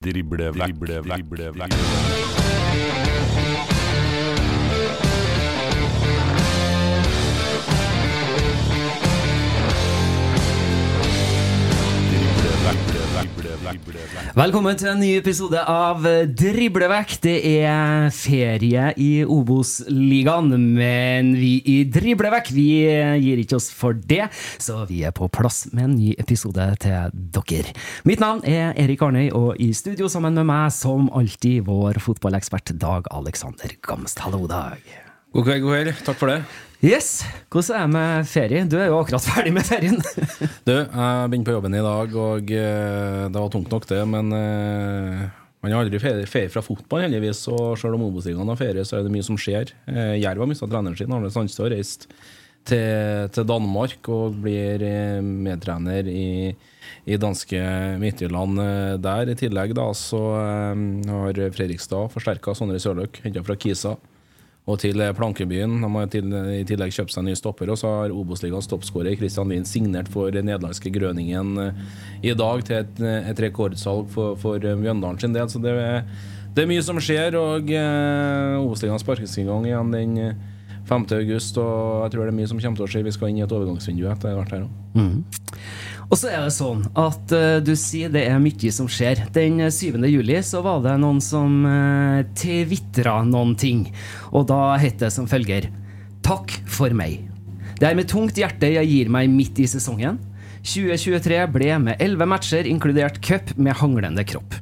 Driblevekk, driblevekk, driblevekk. Velkommen til en ny episode av Driblevekk. Det er ferie i Obos-ligaen, men vi i Driblevekk vi gir ikke oss for det, så vi er på plass med en ny episode til dere. Mitt navn er Erik Arnøy, og i studio sammen med meg, som alltid, vår fotballekspert Dag Alexander Gamst. Hallo, Dag. God kveld, god kveld. Takk for det. Yes, Hvordan er det med ferie? Du er jo akkurat ferdig med ferien. Du, jeg begynte på jobben i dag, og eh, det var tungt nok, det. Men eh, man har aldri ferie, ferie fra fotball, heldigvis. Og selv om Obos-ligaen har ferie, så er det mye som skjer. Eh, Jerv har mista treneren sin. Arne Sandstø, har reist til, til Danmark og blir medtrener i, i danske Midtjylland der. I tillegg da, så har Fredrikstad forsterka Sondre Sørløk, henta fra Kisa. Og til eh, Plankebyen. De har til, i tillegg kjøpt seg nye ny stopper. Og så har Obos-ligas toppskårer Christian Lien signert for nederlandske Grøningen eh, i dag til et, eh, et rekordsalg for, for Mjøndalen sin del. Så det det er mye som skjer. Og eh, Obos-ligaen sparkes i gang igjen den eh, 5. august. Og jeg tror det er mye som kommer til å skje. Vi skal inn i et overgangsvindu etter hvert her òg. Og så er det sånn at uh, du sier det er mye som skjer. Den 7. juli så var det noen som uh, tvitra noen ting. Og da het det som følger Takk for meg. Det er med tungt hjerte jeg gir meg midt i sesongen. 2023 ble med 11 matcher, inkludert cup, med hanglende kropp.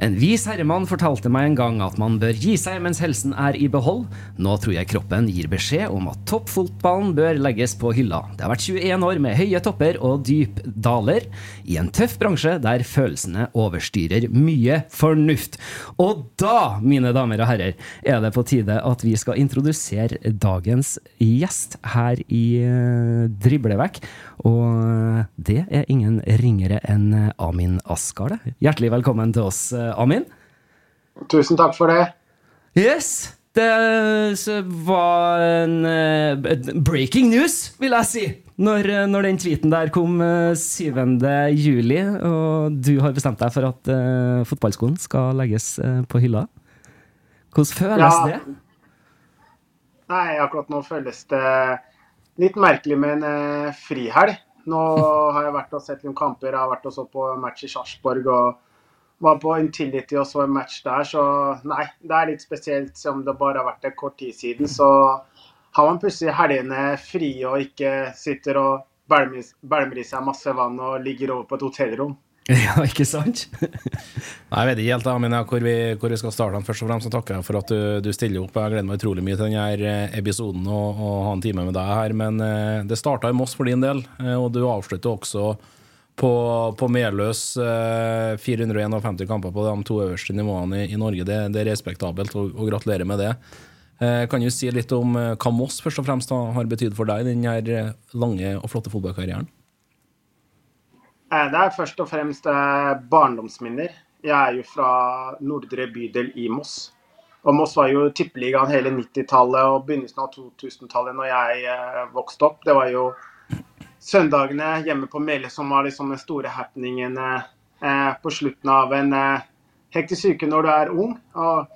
En vis herremann fortalte meg en gang at man bør gi seg mens helsen er i behold. Nå tror jeg kroppen gir beskjed om at toppfotballen bør legges på hylla. Det har vært 21 år med høye topper og dyp daler, i en tøff bransje der følelsene overstyrer mye fornuft. Og da, mine damer og herrer, er det på tide at vi skal introdusere dagens gjest her i eh, Driblevekk. Og eh, det er ingen ringere enn eh, Amin Askar. det. Hjertelig velkommen til oss, eh, Amin. Tusen takk for det. Yes! Det var en breaking news, vil jeg si, når, når den tweeten der kom eh, 7. juli, og du har bestemt deg for at uh, fotballskolen skal legges på hylla. Hvordan føles Ja. det? Nei, akkurat nå føles det litt merkelig med en eh, frihelg. Nå har jeg vært og sett noen kamper. Jeg har vært og så på match i Sarpsborg og var på Intility og så en match der. Så nei, det er litt spesielt som det bare har vært en kort tid siden. Så har man plutselig helgene frie og ikke sitter og bælmer bælmer i seg masse vann og ligger over på et hotellrom. Ja, ikke sant? Nei, Jeg vet ikke helt da, men ja, hvor, vi, hvor vi skal starte. Først og fremst så takker jeg for at du, du stiller opp. Jeg gleder meg utrolig mye til denne episoden og, og ha en time med deg her. Men eh, det starta i Moss for din del, eh, og du avslutter også på, på Meløs. Eh, 451 kamper på de to øverste nivåene i, i Norge. Det, det er respektabelt, og, og gratulerer med det. Eh, kan du si litt om eh, hva Moss først og fremst har betydd for deg i denne lange og flotte fotballkarrieren? Eh, Det er først og fremst eh, barndomsminner. Jeg er jo fra nordre bydel i Moss. Og Moss var jo tippeligaen hele 90-tallet og begynnelsen av 2000-tallet når jeg eh, vokste opp. Det var jo søndagene hjemme på Melle som var liksom den store happeningen på slutten av en hektisk uke når du er ung. Og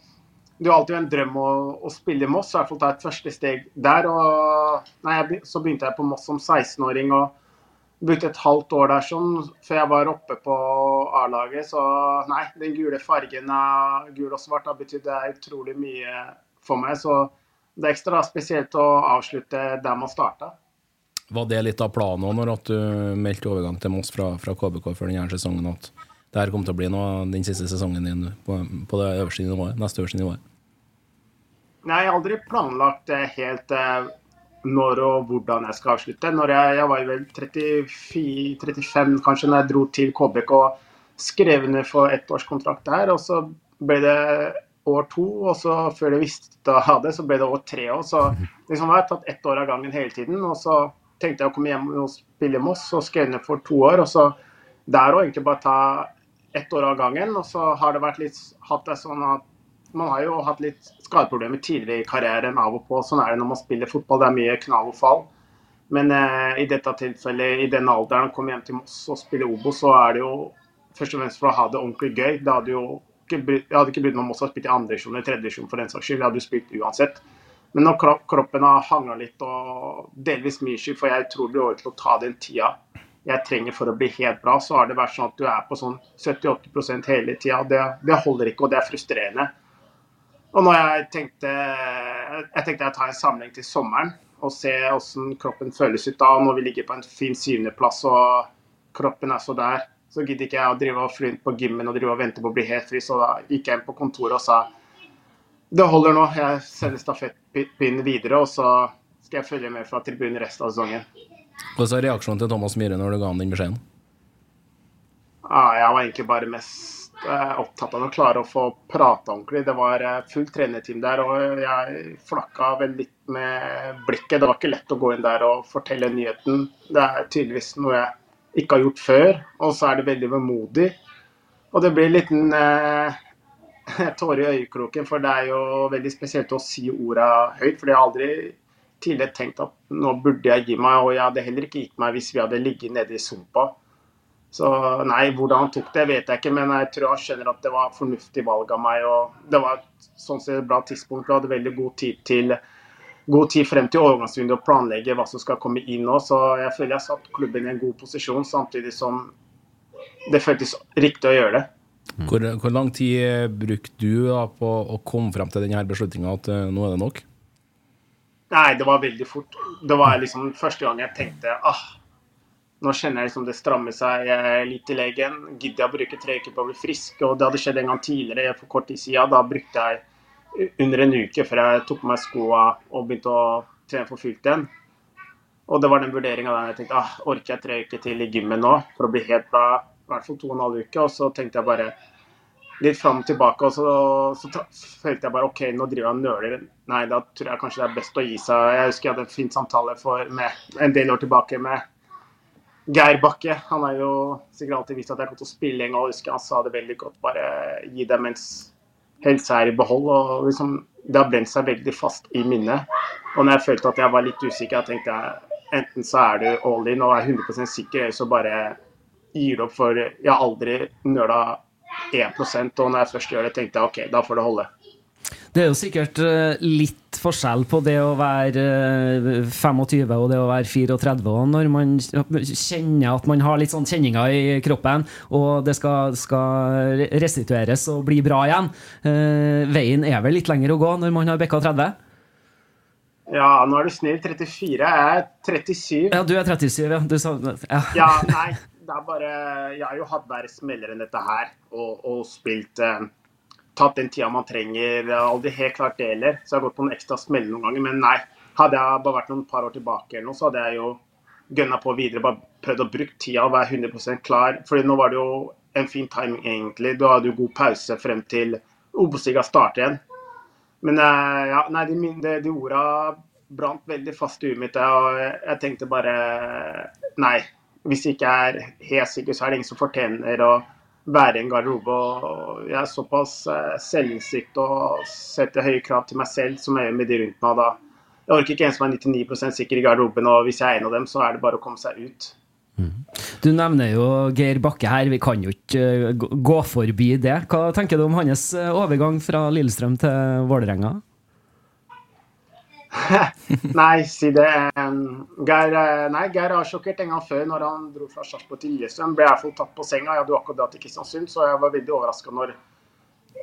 du har alltid en drøm å, å spille i Moss, i hvert fall ta et første steg der. Og nei, så begynte jeg på Moss som 16-åring. og Brukte et halvt år der sånn, før jeg var oppe på A-laget. Så nei, den gule fargen av gul og svart har betydd utrolig mye for meg. Så det er ekstra spesielt å avslutte der man starta. Var det litt av planen òg, når at du meldte overgang til Moss fra, fra KBK før denne sesongen? At det her kom til å bli noe den siste sesongen din på, på det øverste nivået, neste øverste nivået? Nei, jeg har aldri planlagt det helt eh, når og hvordan jeg skal avslutte. Når jeg, jeg var vel 34-35 kanskje når jeg dro til KBK og skrev under for ettårskontrakt der. Og så ble det år to, og så før jeg visste av det, så ble det år tre òg. Så liksom har jeg tatt ett år av gangen hele tiden. Og så tenkte jeg å komme hjem og spille Moss, og skrev ned for to år. Og så der òg egentlig bare ta ett år av gangen. Og så har det vært litt hatt det sånn at man har jo hatt litt skadeproblemer tidligere i karrieren av og på. Sånn er det når man spiller fotball. Det er mye knall og fall. Men eh, i dette tilfellet, i den alderen, å komme hjem til Moss og spille Obo, så er det jo først og fremst for å ha det ordentlig gøy. Det hadde jo ikke, jeg hadde ikke brydd meg om Moss å spilt i andredivisjon eller tredjedivisjon for den saks skyld. Jeg hadde jo spilt uansett. Men når kroppen har hangla litt, og delvis mye skyld, for jeg tror det blir til å ta den tida jeg trenger for å bli helt bra, så har det vært sånn at du er på sånn 70-80% hele tida. Det, det holder ikke, og det er frustrerende. Og når jeg tenkte jeg tenkte jeg tar en samling til sommeren og se hvordan kroppen føles ut da. Når vi ligger på en fin syvendeplass og kroppen er så der, så gidder ikke jeg å drive og fly inn på gymmen og drive og vente på å bli helt fri. Så da gikk jeg inn på kontoret og sa det holder nå, jeg sender stafettpinnen videre, og så skal jeg følge med fra tribunen resten av sesongen. Hvordan er reaksjonen til Thomas Myhre når du ga han den beskjeden? Ah, jeg var egentlig bare mest Eh, opptatt av å klare å få prate ordentlig. Det var eh, fullt trenerteam der, og jeg flakka vel litt med blikket. Det var ikke lett å gå inn der og fortelle nyheten. Det er tydeligvis noe jeg ikke har gjort før, og så er det veldig vemodig. Og det blir en liten eh, tåre i øyekroken, for det er jo veldig spesielt å si orda høyt. For jeg har aldri tidligere tenkt at nå burde jeg gi meg, og jeg hadde heller ikke gitt meg hvis vi hadde ligget nede i sumpa. Så nei, hvordan han tok det, vet jeg ikke, men jeg tror han skjønner at det var et fornuftig valg av meg. og Det var sånn sett et bra tidspunkt. Vi hadde veldig god tid til god tid frem til overgangsvinduet å planlegge hva som skal komme inn nå. Så jeg føler jeg satt klubben i en god posisjon, samtidig som det føltes riktig å gjøre det. Hvor, hvor lang tid brukte du da, på å komme frem til denne beslutninga at uh, nå er det nok? Nei, det var veldig fort. Det var liksom første gang jeg tenkte ah, nå kjenner jeg liksom det strammer seg litt i legen. Gidder jeg å bruke tre uker på å bli frisk? Og det hadde skjedd en gang tidligere for kort tid siden. Da brukte jeg under en uke før jeg tok på meg skoa og begynte å trene for fullt igjen. Og det var den vurderinga der jeg tenkte ah, orker jeg tre uker til i gymmen nå for å bli helt bra, i hvert fall to og en halv uke. Og så tenkte jeg bare litt fram og tilbake, og så, så følte jeg bare OK, nå driver jeg og nøler. Nei, da tror jeg kanskje det er best å gi seg. Jeg husker jeg hadde en fin samtale for, med, en del år tilbake med Geir Bakke han har jo sikkert alltid visst at jeg kom til å spille en gang. husker Han sa det veldig godt. Bare gi dem mens helsa er i behold. og liksom, Det har brent seg veldig fast i minnet. Og når jeg følte at jeg var litt usikker, jeg tenkte jeg enten så er du all in og er 100 sikker, eller så bare gir du opp. For jeg har aldri nøla 1 og når jeg først gjør det, tenkte jeg OK, da får det holde. Det er jo sikkert eh, litt forskjell på det å være 25 eh, og det å være 34. når man kjenner at man har litt sånn kjenninger i kroppen, og det skal, skal restitueres og bli bra igjen. Eh, veien er vel litt lenger å gå når man har bikka 30? Ja, nå er du snill. 34. Jeg er 37. Ja, du er 37, ja. Du sa, ja. ja nei. Det er bare Jeg har jo hatt verre smeller enn dette her, og, og spilt eh, tatt den tida man trenger. Aldri helt klart det heller. Så jeg har gått på en ekstra smell noen ganger. Men nei, hadde jeg bare vært noen par år tilbake, eller noe, så hadde jeg jo gønna på videre. Bare prøvd å bruke tida og være 100% klar. Fordi nå var det jo en fin timing, egentlig. Du hadde jo god pause frem til Obos-liga starter igjen. Men eh, ja, nei, de, de, de orda brant veldig fast i huet mitt. Og jeg tenkte bare Nei. Hvis jeg ikke er helt sikker, så er det ingen som fortjener å være i en garderobe. og Jeg er såpass eh, selvinnsikt og setter høye krav til meg selv som jeg gjør med de rundt meg. da. Jeg orker ikke en som er 99% sikker i garderoben, og hvis jeg er en av dem, så er det bare å komme seg ut. Mm. Du nevner jo Geir Bakke her, vi kan jo ikke eh, gå forbi det. Hva tenker du om hans eh, overgang fra Lillestrøm til Vålerenga? nei, si det. Um, Geir, eh, nei, Geir har sjokkert en gang før når han dro fra Sarpsborg til Lillestrøm. Ble iallfall tatt på senga. Jeg hadde jo akkurat dratt til Kristiansund, så jeg var veldig overraska når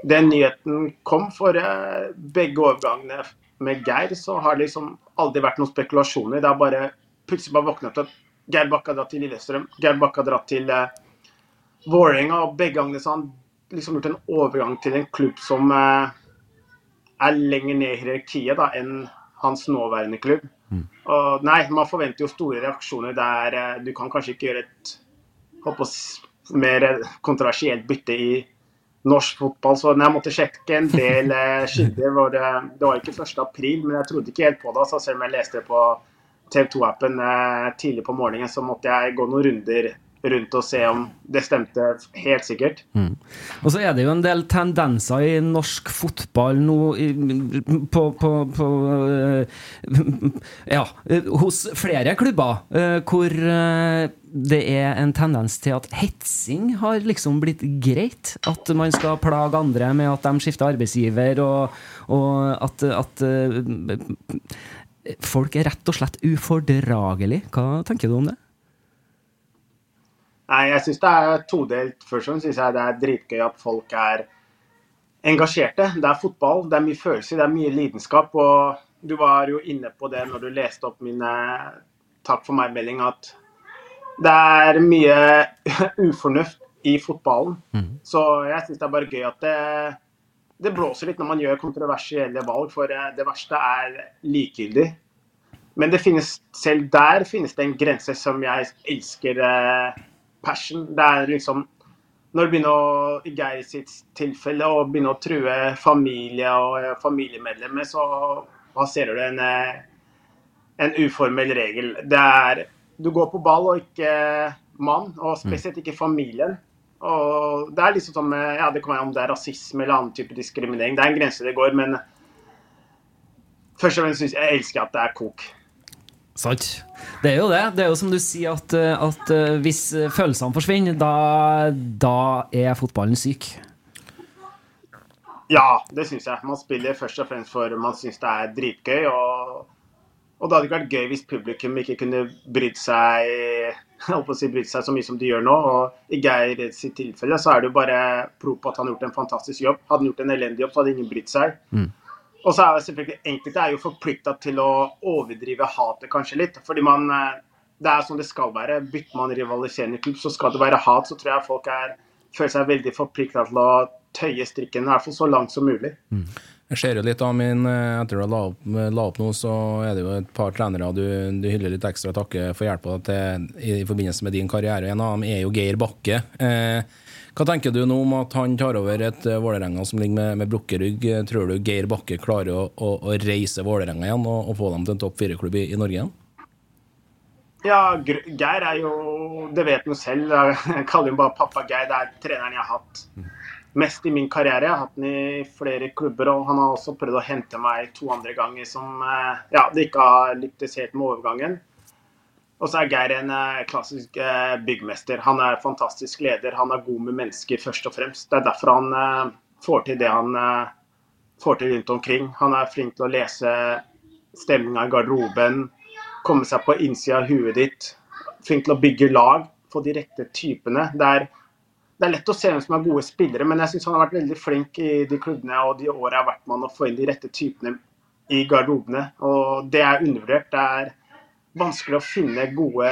den nyheten kom. For uh, begge overgangene med Geir så har det liksom aldri vært noen spekulasjoner. Det har bare plutselig bare våknet opp. Geir Bakke har dratt til Lillestrøm, Geir Bakke har dratt til uh, Vålerenga, og begge gangene så har han liksom gjort en overgang til en klubb som uh, er lenger ned i hierarkiet da, enn hans nåværende klubb. Mm. Og nei, Man forventer jo store reaksjoner der uh, du kan kanskje ikke gjøre et håper, mer kontroversielt bytte i norsk fotball. Så jeg måtte sjekke en del kilder. Det, det var ikke 1. april, men jeg trodde ikke helt på det. Så selv om jeg leste det på TV 2-appen tidlig på morgenen, så måtte jeg gå noen runder rundt og se om det stemte helt sikkert. Mm. Og så er det jo en del tendenser i norsk fotball nå i, på, på, på, Ja, hos flere klubber uh, hvor uh, det er en tendens til at hetsing har liksom blitt greit. At man skal plage andre med at de skifter arbeidsgiver, og, og at, at folk er rett og slett ufordragelig. Hva tenker du om det? Nei, jeg syns det er todelt. Først og fremst syns jeg det er dritgøy at folk er engasjerte. Det er fotball, det er mye følelser, det er mye lidenskap. Og du var jo inne på det når du leste opp min takk for meg-melding, at det er mye ufornuft i fotballen. Mm. Så jeg syns det er bare gøy at det, det blåser litt når man gjør kontroversielle valg, for det verste er likegyldig. Men det finnes, selv der finnes det en grense som jeg elsker. Eh, passion. Det er liksom Når det begynner å, i Geir sitt tilfelle, å begynne å true familie og eh, familiemedlemmer, så passerer du en, eh, en uformell regel. Det er Du går på ball og ikke mann, og spesielt ikke familien. Og det er liksom som Ja, det kan være om det er rasisme eller annen type diskriminering. Det er en grense det går, men først og fremst syns jeg elsker at det er kok. Sant. Det er jo det. Det er jo som du sier, at, at eh, hvis følelsene forsvinner, da, da er fotballen syk. Ja, det syns jeg. Man spiller først og fremst for man syns det er dritgøy. Og, og det hadde ikke vært gøy hvis publikum ikke kunne brydd seg, si, brydd seg så mye som de gjør nå. Og I Geir sitt tilfelle så er det jo bare pro på at han har gjort en fantastisk jobb. Hadde han gjort en elendig jobb, så hadde ingen brydd seg. Mm. Og så er det selvfølgelig enkelte er jo forplikta til å overdrive hatet kanskje litt. fordi man eh, Det er sånn det skal være. Bytter man rivaliserende klubb, så skal det være hat. Så tror jeg folk er, føler seg veldig forplikta til å tøye strikken, i hvert fall så langt som mulig. Mm. Jeg ser jo litt av min Etter at du la la opp nå, så er det jo et par trenere du, du hyller litt ekstra takke for hjelpa i, i forbindelse med din karriere. En av dem er jo Geir Bakke. Eh, hva tenker du nå om at han tar over et uh, Vålerenga som ligger med, med brukket Tror du Geir Bakke klarer å, å, å reise Vålerenga igjen og, og, få dem til en topp fire-klubb i, i, Norge igjen? Ja, Geir er jo Det vet han jo selv. Jeg kaller ham bare pappa Geir. Det er treneren jeg har hatt mest i min karriere. Jeg har hatt den i flere klubber, og han har også prøvd å hente meg to andre ganger som uh, ja, det ikke har lyktes helt med overgangen. Og så er Geir en eh, klassisk eh, byggmester. Han er fantastisk leder. Han er god med mennesker, først og fremst. Det er derfor han eh, får til det han får til rundt omkring. Han er flink til å lese stemninga i garderoben, komme seg på innsida av huet ditt. Flink til å bygge lag, få de rette typene. Det er, det er lett å se hvem som er gode spillere, men jeg syns han har vært veldig flink i de klubbene og de åra jeg har vært med han å få inn de rette typene i garderobene. Og det er undervurdert. Det er vanskelig å finne gode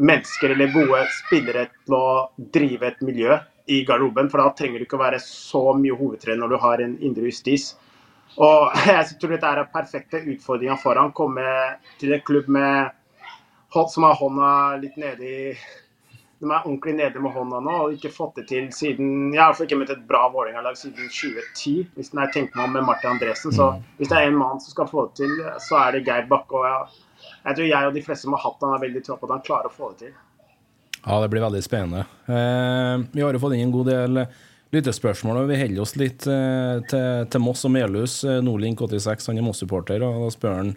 mennesker eller gode spillere til å drive et miljø i garderoben. For da trenger du ikke å være så mye hovedtrener når du har en indre justis. Og jeg tror dette er perfekte utfordringa for han. Komme til en klubb med, som har hånda litt nede i de er ordentlig nede med hånda nå og ikke fått det til siden Jeg har ikke møtt et bra Vålerenga-lag siden 2010, hvis jeg tenker meg om med Martin Andresen. Så mm. hvis det er en mann som skal få det til, så er det Geir Bakke. Og jeg, jeg tror jeg og de fleste som har hatt han, er veldig tro på at han klarer å få det til. Ja, det blir veldig spennende. Eh, vi har jo fått inn en god del lyttespørsmål, og vi holder oss litt eh, til, til, Moss og Melhus. Eh, Nordlink86 han er Moss-supporter, og da spør han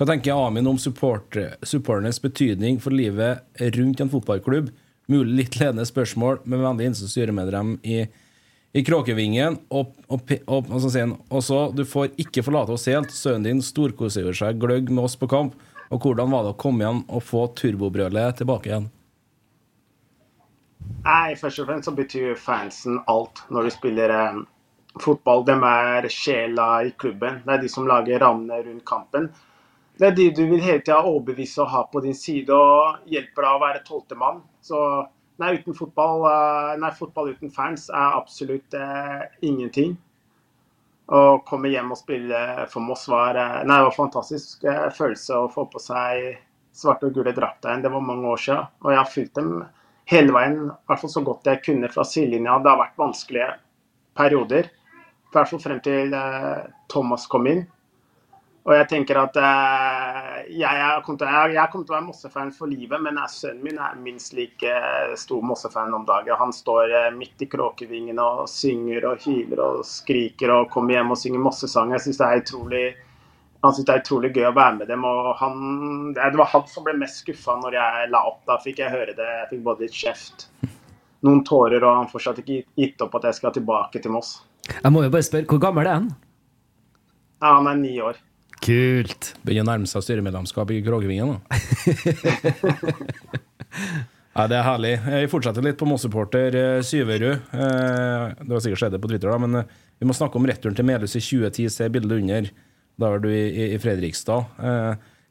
hva tenker Amin om support, supporternes betydning for livet rundt en fotballklubb? Mulig litt ledende spørsmål, men vennlig hilsen styremedlem i, i Kråkevingen, og, og så sier han også du får ikke forlate oss helt. Sønnen din storkoser seg gløgg med oss på kamp. Og hvordan var det å komme igjen og få turbobrølet tilbake igjen? Nei, først og fremst så betyr fansen alt når du spiller eh, fotball. De er sjela i klubben. Det er de som lager rammene rundt kampen. Det er de du vil hele tida overbevise og ha på din side og hjelper deg å være tolvtemann. Så nei, uten fotball, eh, nei, fotball uten fans er absolutt eh, ingenting. Å komme hjem og spille for Moss var, eh, nei, det var fantastisk eh, følelse å få på seg svarte og gule drakter igjen. Det var mange år siden. Og jeg har fulgt dem hele veien, i hvert fall så godt jeg kunne fra sidelinja. Det har vært vanskelige perioder. I hvert fall frem til eh, Thomas kom inn. Og jeg tenker at eh, jeg, jeg, kommer til, jeg, jeg kommer til å være Mosse-fan for livet, men sønnen min er minst like eh, stor Mosse-fan om dagen. Han står eh, midt i Kråkevingene og synger og hyler og skriker og kommer hjem og synger Mosse-sang. Jeg synes det er utrolig han syntes det er utrolig gøy å være med dem. og han, Det var han som ble mest skuffa når jeg la opp. Da fikk jeg høre det. Jeg fikk både litt kjeft, noen tårer, og han fortsatt ikke gitt opp at jeg skal tilbake til Moss. Jeg må jo bare spørre, hvor gammel er han? Ja, han er ni år. Kult. Begynner å nærme seg styremedlemskap i krogvingen da. Ja, det er herlig. Vi fortsetter litt på Moss-supporter eh, Syverud. Eh, Det har sikkert skjedd det på Twitter, da, men eh, vi må snakke om returen til Melhus i 2010. Se bildet under. Da var du i, Fredrikstad.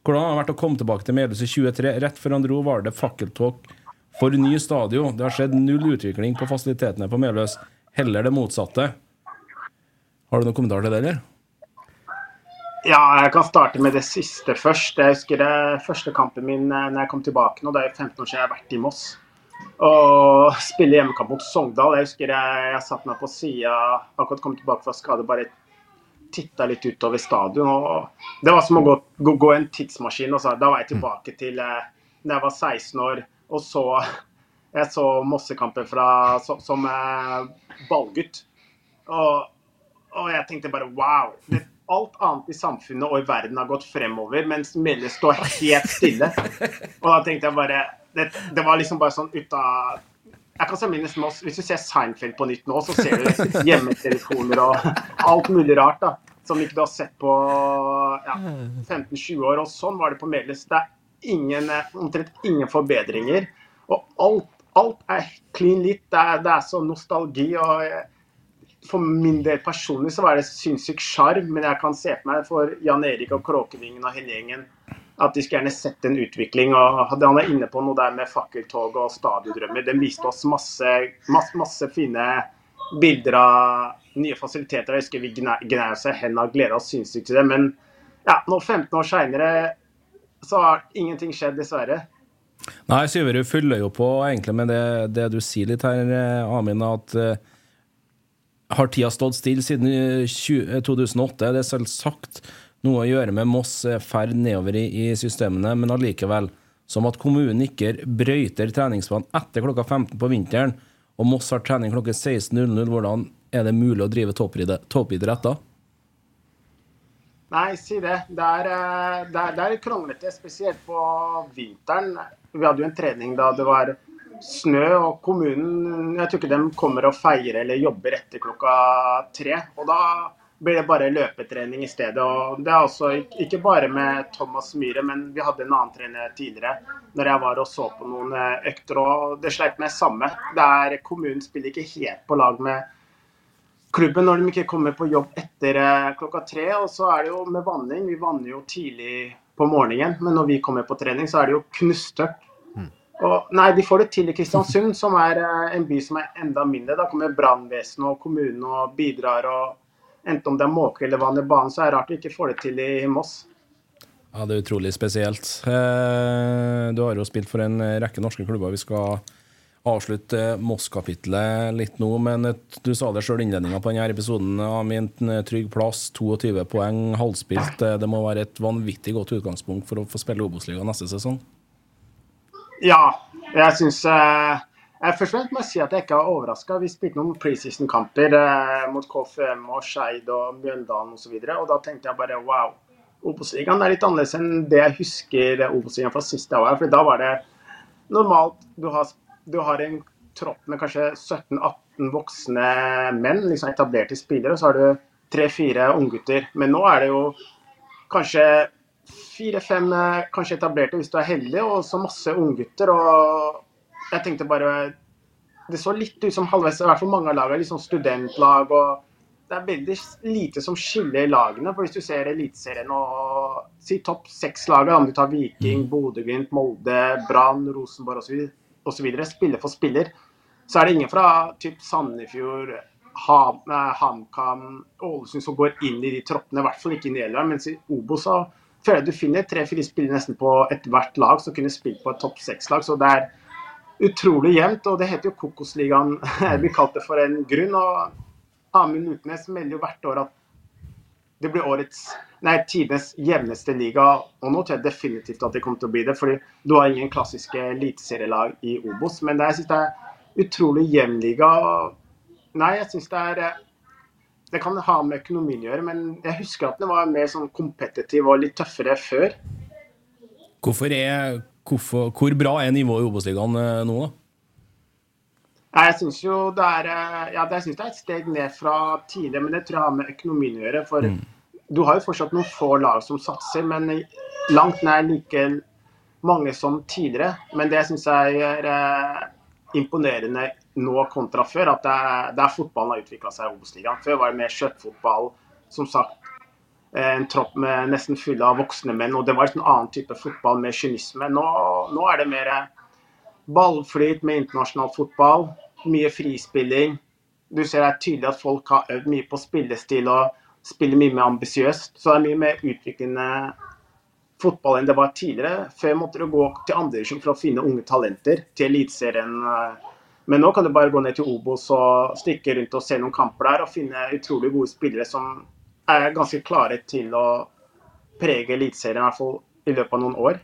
Hvordan har det vært å komme tilbake til Melhus i 23? Rett før han dro, var det fakkeltog for ny stadion. Det har skjedd null utvikling på fasilitetene på Melhus. Heller det motsatte. Har du noen kommentar til det, eller? Ja, jeg kan starte med det siste først. Jeg husker det første kampen min eh, når jeg kom tilbake nå. Det er 15 år siden jeg har vært i Moss. Og spille hjemmekamp mot Sogndal. Jeg husker jeg, jeg satte meg på sida, akkurat kom tilbake fra skade, bare titta litt utover stadion. og Det var som å gå, gå, gå en tidsmaskin. Og så, da var jeg tilbake til eh, da jeg var 16 år og så Jeg så Mossekampen fra, som, som eh, ballgutt. Og, og jeg tenkte bare wow. Det, alt annet i samfunnet og i verden har gått fremover, mens Melle står helt stille. Og da tenkte jeg bare Det, det var liksom bare sånn ut av jeg kan sammenlignes med oss, Hvis du ser Seinfeld på nytt nå, så ser du hjemmetelefoner og alt mulig rart da, som ikke du har sett på ja, 15-20 år. Og sånn var det på Melhus. Det er ingen, omtrent ingen forbedringer. Og alt, alt er clean lit. Det er, det er så nostalgi. og eh, for min del personlig så var det sinnssyk sjarm, men jeg kan se på meg for Jan Erik og Kråkevingen og hele gjengen at de skulle gjerne sett en utvikling. og Han er inne på noe der med fakkeltog og stadiondrømmer. Den viste oss masse, masse, masse fine bilder av nye fasiliteter. Jeg husker vi gnei oss i hendene og gleda oss sinnssykt til det. Men ja, nå 15 år seinere så har ingenting skjedd, dessverre. Nei, Syverud fyller jo på egentlig med det, det du sier litt her, eh, Amin, at eh, har tida stått stille siden eh, 20, eh, 2008? Det er selvsagt noe å gjøre med Moss eh, ferd nedover i, i systemene, men allikevel. Som at kommunen ikke brøyter treningsbanen etter klokka 15 på vinteren, og Moss har trening klokka 16.00. Hvordan er det mulig å drive toppidrett da? Nei, si det. Det er, eh, det er, det er kronglete, spesielt på vinteren. Vi hadde jo en trening da det var snø, og kommunen Jeg tror ikke de kommer og feirer eller jobber etter klokka tre. Og da blir det bare løpetrening i stedet. Og det er altså ikke bare med Thomas Myhre, men vi hadde en annen trener tidligere når jeg var og så på noen eh, økter, og det sleit med samme. Det er, kommunen spiller ikke helt på lag med klubben når de ikke kommer på jobb etter eh, klokka tre. Og så er det jo med vanning. Vi vanner jo tidlig på morgenen, men når vi kommer på trening, så er det jo knusktørt. Og, nei, de får det til i Kristiansund, som er eh, en by som er enda mindre. Da kommer brannvesenet og kommunen og bidrar. og Enten om det er måke eller vann i banen, så er det rart de ikke får det til i Moss. Ja, Det er utrolig spesielt. Eh, Du har jo spilt for en rekke norske klubber. Vi skal avslutte Moss-kapitlet litt nå, men du sa det sjøl i innledninga på denne episoden. Amin, trygg plass, 22 poeng, halvspilt. Eh, Det må være et vanvittig godt utgangspunkt for å få spille Obos-ligaen neste sesong. Ja, jeg syns eh, Først må jeg si at jeg ikke er overraska. Vi spilte noen preseason-kamper eh, mot KFM og Skeid og Mjøndalen osv. Og, og da tenkte jeg bare wow. Obos-ligaen er litt annerledes enn det jeg husker Obos-ligaen fra siste år. For da var det normalt du har, du har en tropp med kanskje 17-18 voksne menn, liksom etablerte spillere, og så har du tre-fire unggutter. Men nå er det jo kanskje fire-fem eh, kanskje etablerte hvis du er heldig, og så masse unggutter. Og jeg tenkte bare Det så litt ut som halvveis, i hvert fall mange av lagene, sånn studentlag. og det er veldig lite som skiller lagene. for Hvis du ser Eliteserien og si topp seks-laget, om du tar Viking, Bodø-Glimt, Molde, Brann, Rosenborg osv., spiller for spiller, så er det ingen fra typ Sandefjord, eh, HamKam, Ålesund som går inn i de troppene. I hvert fall ikke inn i Elveren. Mens i Obos så føler jeg du finner tre-fire spillere nesten på ethvert lag som kunne spilt på et topp seks-lag. Så det er utrolig jevnt. Og det heter jo Kokosligaen. Jeg blir kalt det for en grunn. og Amund Utnes melder jo hvert år at det blir årets, nei, tidenes jevneste liga. Og nå tror jeg definitivt at det kommer til å bli det. fordi du har ingen klassiske eliteserielag i Obos. Men det, jeg syns det er utrolig jevn liga. Nei, jeg syns det er eh, Det kan ha med økonomien å gjøre, men jeg husker at den var mer sånn kompetitiv og litt tøffere før. Hvorfor er, hvorfor, hvor bra er nivået i Obos-ligaen eh, nå, da? Nei, Jeg syns jo det er eh, Ja, jeg synes det er et steg ned fra tidligere, men det tror jeg har med økonomien å gjøre. For du har jo fortsatt noen få lag som satser, men langt nær like mange som tidligere. Men det syns jeg er eh, imponerende nå kontra før, at det er, det er fotballen har utvikla seg i Obos-ligaen. Før var det mer kjøttfotball, som sagt. eh, En tropp med nesten fulle av voksne menn, og det var en annen type fotball med kynisme. Nå, nå er det mer eh, ballflyt med internasjonal fotball, mye frispilling. Du ser det er tydelig at folk har øvd mye på spillestil og spiller mye mer ambisiøst. Så det er mye mer utviklende fotball enn det var tidligere. Før måtte du gå til andre divisjon for å finne unge talenter til Eliteserien. Men nå kan du bare gå ned til Obos og stikke rundt og se noen kamper der og finne utrolig gode spillere som er ganske klare til å prege Eliteserien, i hvert fall i løpet av noen år.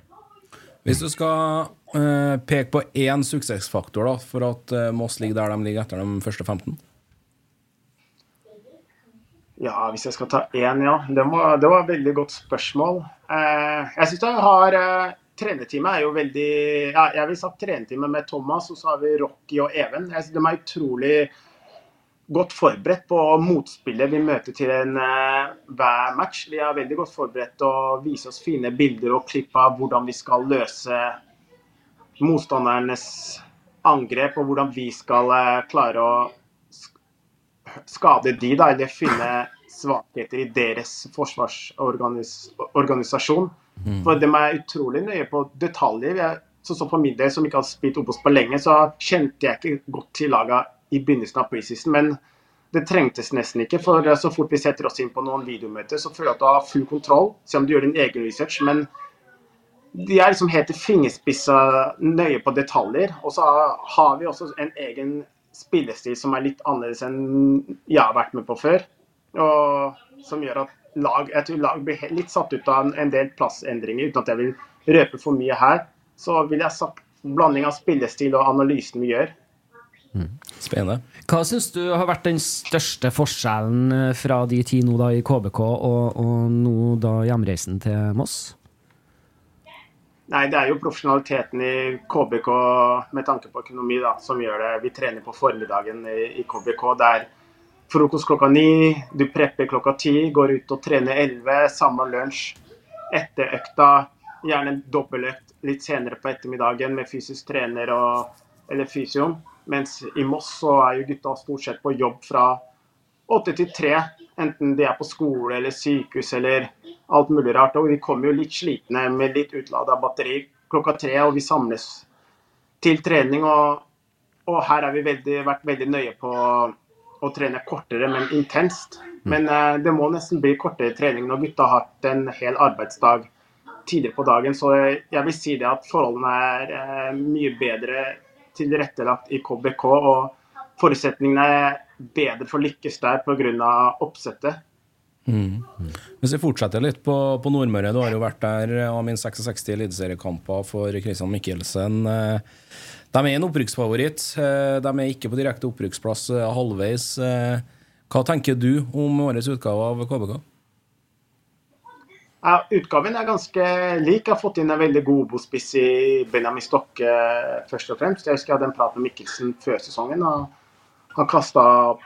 Hvis du skal eh, peke på én suksessfaktor da, for at eh, Moss ligger der de ligger etter de første 15 Ja, hvis jeg skal ta én, ja. Det var, det var et veldig godt spørsmål. Eh, jeg syns jeg har eh, Trenerteamet er jo veldig ja, Jeg vil sagt trenerteamet med Thomas, og så har vi Rocky og Even. De er utrolig godt forberedt på motspillet vi møter til en, eh, hver match. Vi er veldig godt forberedt til å vise oss fine bilder og klipp av hvordan vi skal løse motstandernes angrep, og hvordan vi skal eh, klare å skade de, da, eller finne svakheter i deres forsvarsorganisasjon. For de er utrolig nøye på detaljer. Sånn som for min del, som ikke har spilt Obos på lenge, så kjente jeg ikke godt til laga i begynnelsen av preseason. Men det trengtes nesten ikke, for så fort vi setter oss inn på noen videomøter, så føler jeg at du har full kontroll, selv om du gjør din egen research. men de er liksom helt til fingerspissa nøye på detaljer. Og så har vi også en egen spillestil som er litt annerledes enn jeg har vært med på før. Og som gjør at lag, jeg tror lag blir litt satt ut av en, en del plassendringer, uten at jeg vil røpe for mye her. Så vil jeg sagt blanding av spillestil og analysen vi gjør. Spennende. Hva syns du har vært den største forskjellen eh, fra de ti nå da i KBK og, og nå da hjemreisen til Moss? Nei, det er jo profesjonaliteten i KBK med tanke på økonomi da, som gjør det. Vi trener på formiddagen i, i KBK. Det er frokost klokka ni, du prepper klokka ti, går ut og trener elleve, samme lunsj. Etter økta, gjerne en dobbeltøkt litt senere på ettermiddagen med fysisk trener og, eller fysioen. Mens i Moss så er jo gutta stort sett på jobb fra åtte til tre. Enten de er på skole eller sykehus eller alt mulig rart. Og de kommer jo litt slitne med litt utlada batteri klokka tre, og vi samles til trening. Og, og her har vi veldig, vært veldig nøye på å trene kortere, men intenst. Men eh, det må nesten bli kortere trening når gutta har hatt en hel arbeidsdag tidligere på dagen. Så jeg vil si det at forholdene er eh, mye bedre tilrettelagt i KBK. og forutsetningene er bedre for å lykkes der pga. oppsettet. Hvis vi fortsetter litt på, på Nordmøre, du har jo vært der av minst 66 eliteseriekamper for Christian Mikkelsen. De er en opprykksfavoritt. eh, De er ikke på direkte opprykksplass eh, halvveis. Eh, Hva tenker du om årets utgave av KBK? Ja, utgaven er ganske lik. Jeg har fått inn en veldig god Obo-spiss i Benjamin Stokke, først og fremst. Jeg husker jeg hadde en prat med Mikkelsen før sesongen. og Han kasta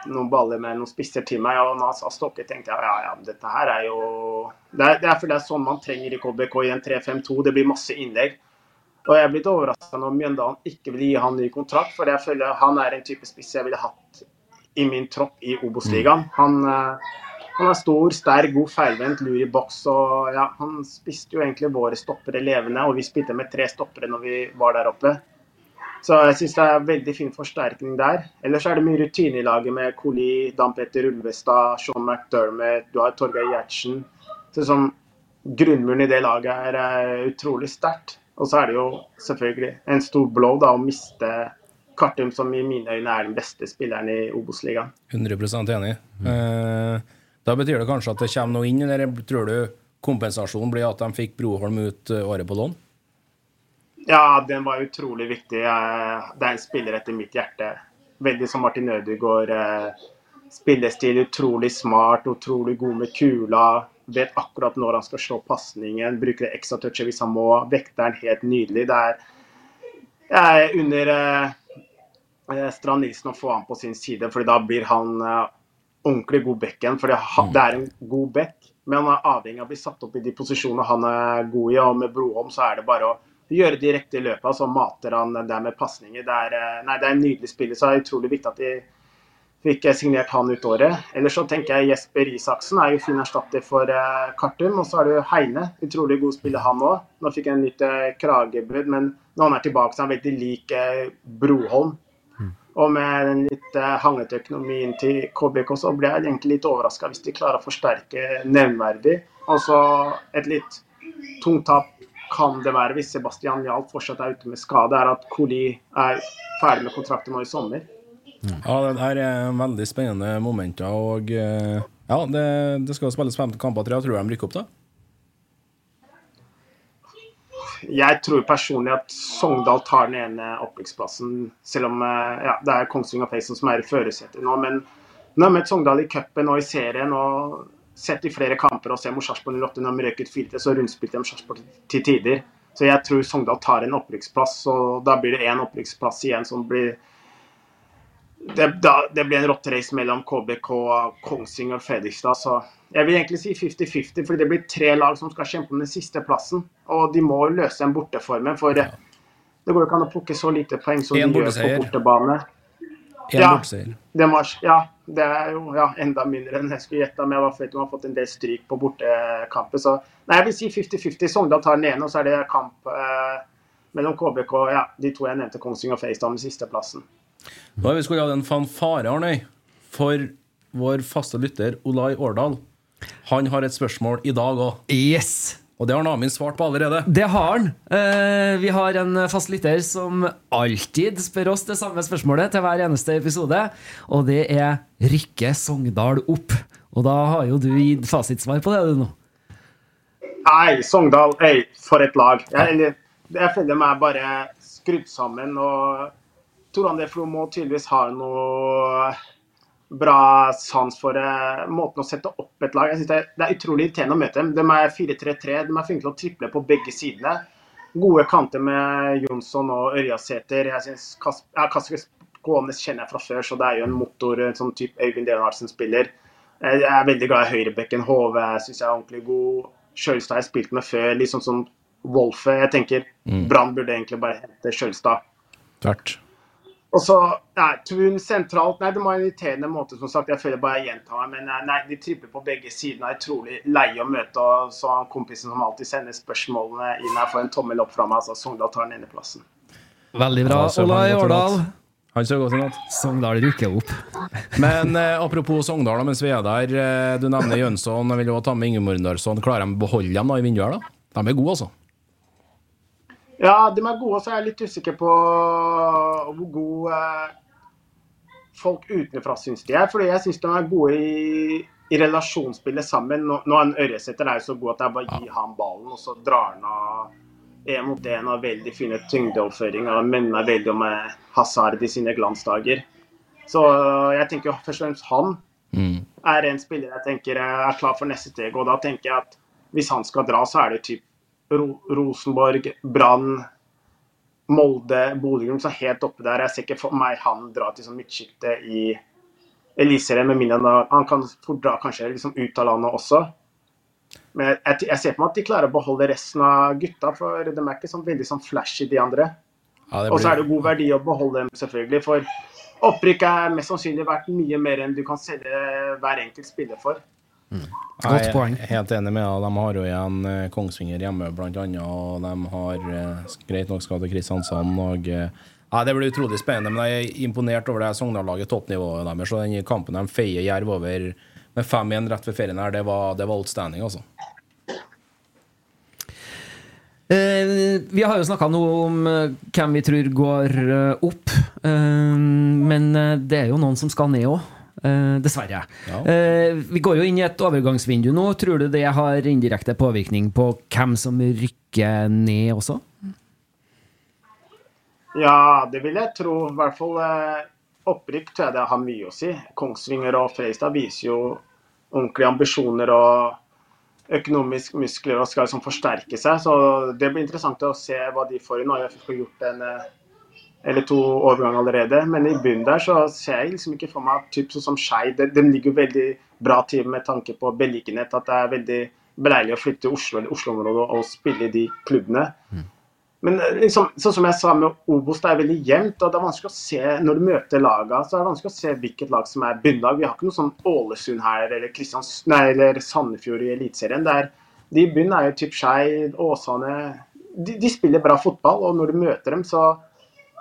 noen baller med noen spisser til meg, og når han sa Stokke, tenkte jeg ja, ja, dette her er jo Det er, det er for det er sånn man trenger i KBK i en 3-5-2. Det blir masse innlegg. Og jeg er blitt overraska når Mjøndalen ikke vil gi han ny kontrakt, for jeg føler han er en type spiss jeg ville hatt i min tropp i Obos-ligaen. Han, eh, han er stor, sterk, god feilvendt, lur i boks. og ja, Han spiste jo egentlig våre stoppere levende, og vi spilte med tre stoppere når vi var der oppe. Så jeg syns det er veldig fin forsterkning der. Ellers er det mye rutine i laget med Koli, Dan Petter Ulvestad, Sean McDermott, du har Torgeir Gjertsen. Så sånn, Grunnmuren i det laget er eh, utrolig sterkt. Og så er det jo selvfølgelig en stor blow da, å miste Kartum, som i mine øyne er den beste spilleren i Obos-ligaen. 100 enig. Eh, da betyr det kanskje at det kommer noe inn, eller tror du kompensasjonen blir at de fikk Broholm ut eh, året på lån? Ja, den var utrolig viktig. Eh, Det er en spiller etter mitt hjerte. Veldig som Martin Ødegaard. Spillestil utrolig smart, utrolig god med kula. Vet akkurat når han skal slå pasningen. Bruker det ekstra touchet hvis han må. Vekteren helt nydelig. Det er er under eh, eh, Strand Nilsen å få han på sin side, for da blir han eh, ordentlig god bekken. For det, det er en god bekk, men han er avhengig av å bli satt opp i de posisjonene han er god i. Og med Broholm så er det bare å gjøre direkte i løpet, så mater han der med pasninger. Det er, eh, nei, det er en nydelig spiller, så det er utrolig viktig at de fikk signert han ut året. Ellers så tenker jeg Jesper Isaksen er jo fin erstatter for eh, Kartum. Og så er det jo Heine. Utrolig god spiller han òg. Nå fikk jeg en nytt eh, kragebrudd, men når han er tilbake, så er han veldig lik eh, Broholm. Og med den litt eh, hangete økonomien til KBK, så ble jeg egentlig litt overraska hvis de klarer å forsterke nevnverdig. Og så et litt tungt tap kan det være hvis Sebastian Jahl fortsatt er ute med skade, er at Koli er ferdig med kontrakten nå i sommer. Ja, det her er veldig spennende momenter, og eh, ja, det, det skal spilles 15 kamper, tror jeg. Tror du de rykker opp, da? Jeg tror personlig at Sogndal tar den ene opprykksplassen, selv om eh, ja, det er Kongsvinger Payson som er i førersetet nå. Men nå har jeg møtt Sogndal i cupen og i serien og sett i flere kamper og ser mot Sarpsborg 08 når de røk ut 4 så rundspilte de Sarpsborg til tider. Så jeg tror Sogndal tar en opprykksplass, og da blir det én opprykksplass igjen som blir det, da, det blir en rotterace mellom KBK, Kongsvinger og Fredrikstad. Så jeg vil egentlig si 50-50, for det blir tre lag som skal kjempe om den siste plassen. Og de må løse en borteformen, for det går jo ikke an å plukke så lite poeng som En de gjør på bortebane. En Ja. bortseier. Det, var, ja, det er jo ja, enda mindre enn jeg skulle gjette, men jeg var født og har fått en del stryk på bortekamper. Så nei, jeg vil si 50-50. Sogndal tar den ene, og så er det kamp eh, mellom KBK ja, de to jeg nevnte, Kongsvinger og Fredrikstad, med sisteplassen. Da vi skulle hatt en fanfare, Arnøy, for vår faste lytter Olai Årdal. Han har et spørsmål i dag òg, Yes! og det har Namin svart på allerede. Det har han. Eh, vi har en fast lytter som alltid spør oss det samme spørsmålet til hver eneste episode, og det er Rykke Sogndal opp? Og da har jo du gitt fasitsvar på det, du nå. Nei, Sogndal, ei, for et lag. Jeg, jeg føler meg bare skrudd sammen. og Tor André må tydeligvis ha noe bra sans for eh, måten å sette opp et lag. Jeg synes det, er, det er utrolig irriterende å møte dem. De er 4-3-3, de er flinke til å triple på begge sidene. Gode kanter med Jonsson og Ørjasæter. Jeg synes Kas ja, Kasper Skånes kjenner jeg fra før, så det er jo en motor, en sånn type Øyvind Delarsen spiller. Jeg er veldig glad i høyrebekken. HV syns jeg er ordentlig god. Sjølstad har jeg spilt med før. Sånn som Wolfe. Jeg tenker Brann burde egentlig bare hente Sjølstad. Tvert. Og så nei, Trun sentralt Nei, det må være en irriterende måte, som sagt. Jeg føler bare jeg gjentar meg. Men nei, nei, de tripper på begge sider. Jeg Er trolig leie å møte. Og så han kompisen som alltid sender spørsmålene inn her, får en tommel opp fra meg. Altså Sogndal tar den eneplassen. Veldig bra, Olai til Årdal. Han ser godt i natt. Sogndal rykker opp. Men eh, apropos Sogndal, da, mens vi er der. Eh, du nevner Jønsson. Jeg vil jo ta med Ingemordarsson. Klarer de å beholde dem da i vinduet? her, da? De er gode, altså. Ja, de er gode, så er jeg litt usikker på hvor gode eh, folk utenfra syns de er. Fordi jeg syns de er gode i, i relasjonsspillet sammen. Nå, nå er en Ørjesæter er jo så god at er bare gir ham han ballen, og så drar han av én mot én og veldig fine tyngdeoverføringer. Og minner veldig om eh, Hazard i sine glansdager. Så eh, jeg tenker jo først og fremst han er en spiller jeg tenker er klar for neste steg. Og da tenker jeg at hvis han skal dra, så er det typ Rosenborg, Brann, Molde, Bodø-Glimt er helt oppe der. Jeg ser ikke for meg han dra til sånn midtskikte i Eliteserien, med mindre han, kan fort dra kanskje liksom ut av landet også. Men jeg, jeg, jeg ser på meg at de klarer å beholde resten av gutta, for de er ikke sånn veldig sånn flashy, de andre. Ja, blir... Og så er det god verdi å beholde dem, selvfølgelig. For opprykk er mest sannsynlig verdt mye mer enn du kan selge hver enkelt spiller for. Godt Jeg er helt enig med deg. De har jo igjen eh, Kongsvinger hjemme, blant annet. Og de har eh, greit nok skal til Kristiansand. Og, eh, ja, det blir utrolig spennende. Men jeg er imponert over det Sogndal-laget, toppnivået deres. Og den kampen de feier Jerv over med 5-1 rett ved ferien her, det var, det var outstanding, altså. Eh, vi har jo snakka noe om eh, hvem vi tror går eh, opp. Eh, men eh, det er jo noen som skal ned òg. Dessverre. Ja. Uh, vi går jo inn i et overgangsvindu nå. Tror du det har indirekte påvirkning på hvem som rykker ned også? Ja, det vil jeg tro. I hvert fall uh, opprykk tror jeg det har mye å si. Kongsvinger og Freistad viser jo ordentlige ambisjoner og økonomiske muskler og skal liksom forsterke seg. Så det blir interessant å se hva de får. Nå har jeg fått gjort en eller to overganger allerede, men i bunnen der så ser jeg liksom ikke for meg typ sånn som Skeid. de, de ligger jo veldig bra til med tanke på beliggenhet. At det er veldig beleilig å flytte til Oslo eller Oslo-området og spille i de klubbene. Men eh, liksom, sånn som jeg sa med Obos, det er veldig jevnt. og det er vanskelig å se, Når du møter laga, så er det vanskelig å se hvilket lag som er bunnlag. Vi har ikke noe sånn Ålesund her eller, Kristians, nei, eller Sandefjord i Eliteserien. Er- De i bunnen er jo typ Skeid, Åsane de, de spiller bra fotball, og når du møter dem, så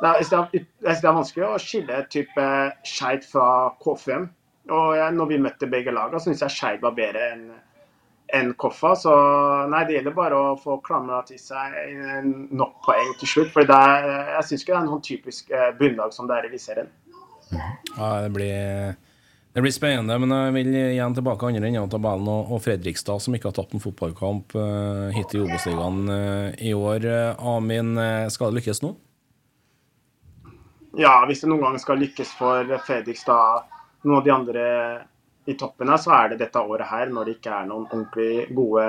jeg synes jeg synes det er vanskelig å skille type Skeid fra KFM. Og jeg, når vi møtte begge lagene, syns jeg Skeid var bedre enn en Koffa. Så nei, det gjelder bare å få klamra til seg eh, nok poeng til slutt. For jeg syns ikke det er noen typisk eh, bunnlag som det er i Eliteserien. Ja, det blir, det blir spennende, men jeg vil igjen tilbake andre enden av tabellen. Og, Fredrikstad, som ikke har tapt en fotballkamp eh, hit i Obos-ligaen eh, i år. Eh, Amin, eh, skal det lykkes nå? Ja, hvis det noen gang skal lykkes for Fredrikstad, noen av de andre i toppen her, så er det dette året her, når det ikke er noen ordentlig gode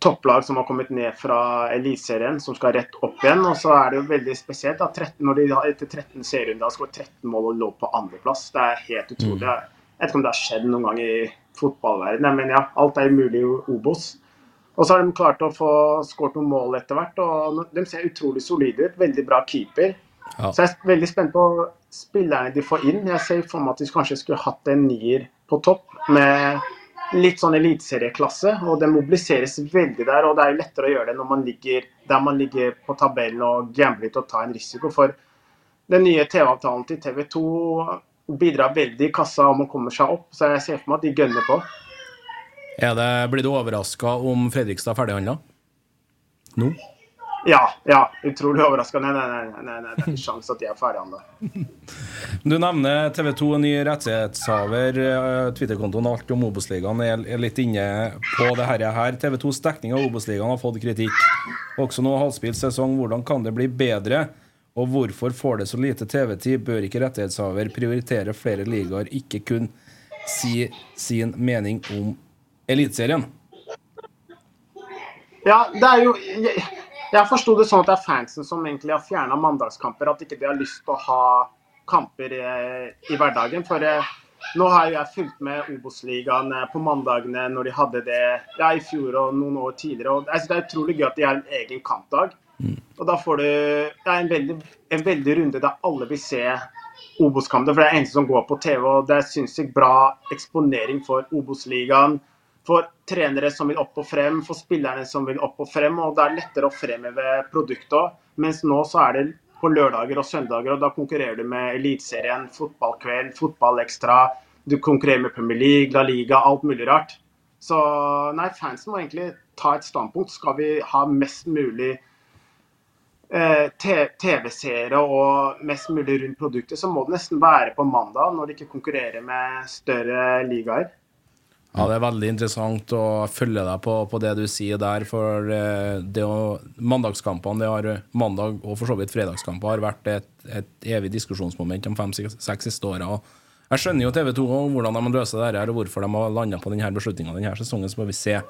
topplag som har kommet ned fra Eliteserien, som skal rett opp igjen. Og så er det jo veldig spesielt at 13, når de har etter 13 serierunder har skåret 13 mål og lå på andreplass. Det er helt utrolig. Jeg vet ikke om det har skjedd noen gang i fotballverdenen, men ja, alt er mulig i Obos. Og så har de klart å få skåret noen mål etter hvert. og De ser utrolig solide ut. Veldig bra keeper. Ja. Så jeg er veldig spent på spillerne de får inn. Jeg ser for meg at de kanskje skulle hatt en nier på topp med litt sånn eliteserieklasse. Og det mobiliseres veldig der. Og det er jo lettere å gjøre det når man ligger der man ligger på tabellen og gambler litt og tar en risiko. For den nye TV-avtalen til TV 2 bidrar veldig i kassa om å komme seg opp. Så jeg ser for meg at de gønner på. Det, blir du overraska om Fredrikstad er ferdighandla? Nå? Ja, ja. Utrolig overraskende. Nei, nei, nei, nei, det er ikke sjans at de er ferdige ennå. Du nevner TV 2, ny rettighetshaver. Twitterkontoen Twitter-kontoen Alt om Obos-ligaen er litt inne på det her. TV 2s dekning av Obos-ligaen har fått kritikk. Også nå halvspilt sesong. Hvordan kan det bli bedre? Og hvorfor får det så lite TV-tid? Bør ikke rettighetshaver prioritere flere ligaer, ikke kun si sin mening om Eliteserien? Ja, det er jo Jeg, forsto det sånn at det er fansen som egentlig har fjerna mandagskamper. At ikke de har lyst til å ha kamper i, i hverdagen. For eh, nå har jeg fulgt med Obos-ligaen eh, på mandagene når de hadde det ja, i fjor og noen år tidligere. og synes Det er utrolig gøy at de har en egen kampdag. Og da får du ja, en, veldig, en veldig runde der alle vil se Obos-kampene. For det er eneste som går på TV, og det er sinnssykt bra eksponering for Obos-ligaen. For trenere som vil opp og frem, for spillerne som vil opp og frem. Og det er lettere å fremheve produktet òg. Mens nå så er det på lørdager og søndager, og da konkurrerer du med Eliteserien, fotballkveld, fotballekstra. Du konkurrerer med Premier League, La Liga, alt mulig rart. Så nei, fansen må egentlig ta et standpunkt. Skal vi ha mest mulig eh, TV-seere og mest mulig rundt produktet, så må det nesten være på mandag, når de ikke konkurrerer med større ligaer. Ja, Det er veldig interessant å følge deg på, på det du sier der. For eh, det å, mandagskampene, det har, mandag og for så vidt fredagskamper har vært et, et evig diskusjonsmoment de fem-seks siste åra. Jeg skjønner jo TV 2 og hvordan de løser det her, og hvorfor de har landa på denne beslutninga denne sesongen. Så får vi se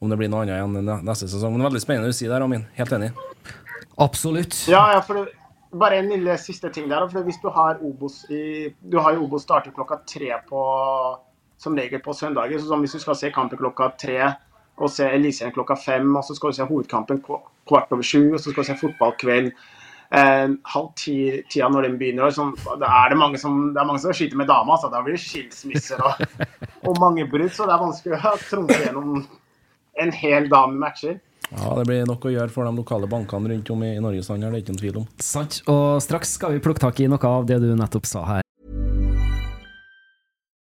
om det blir noe annet igjen ne- neste sesong. Men veldig spennende du sier der, Amin. Helt enig. Absolutt. Ja, ja, for det, bare en lille siste ting der. For hvis du har Obos i Du har jo Obos starter klokka tre på Som regel på søndager. Så hvis du skal se kampen klokka tre og se Eliteserien klokka fem, og så skal du se hovedkampen kvart over sju, og så skal du se fotballkveld eh, halv ti- tida når den begynner. Og sånn, da er det mange som, det er mange som skyter med dama. så da blir det skilsmisser og, og mange brudd. Så det er vanskelig å trumfe gjennom en hel dag med matcher. Ja, Det blir nok å gjøre for de lokale bankene rundt om i, i Norges land, det er ikke en tvil om. Sant. Og straks skal vi plukke tak i noe av det du nettopp sa her.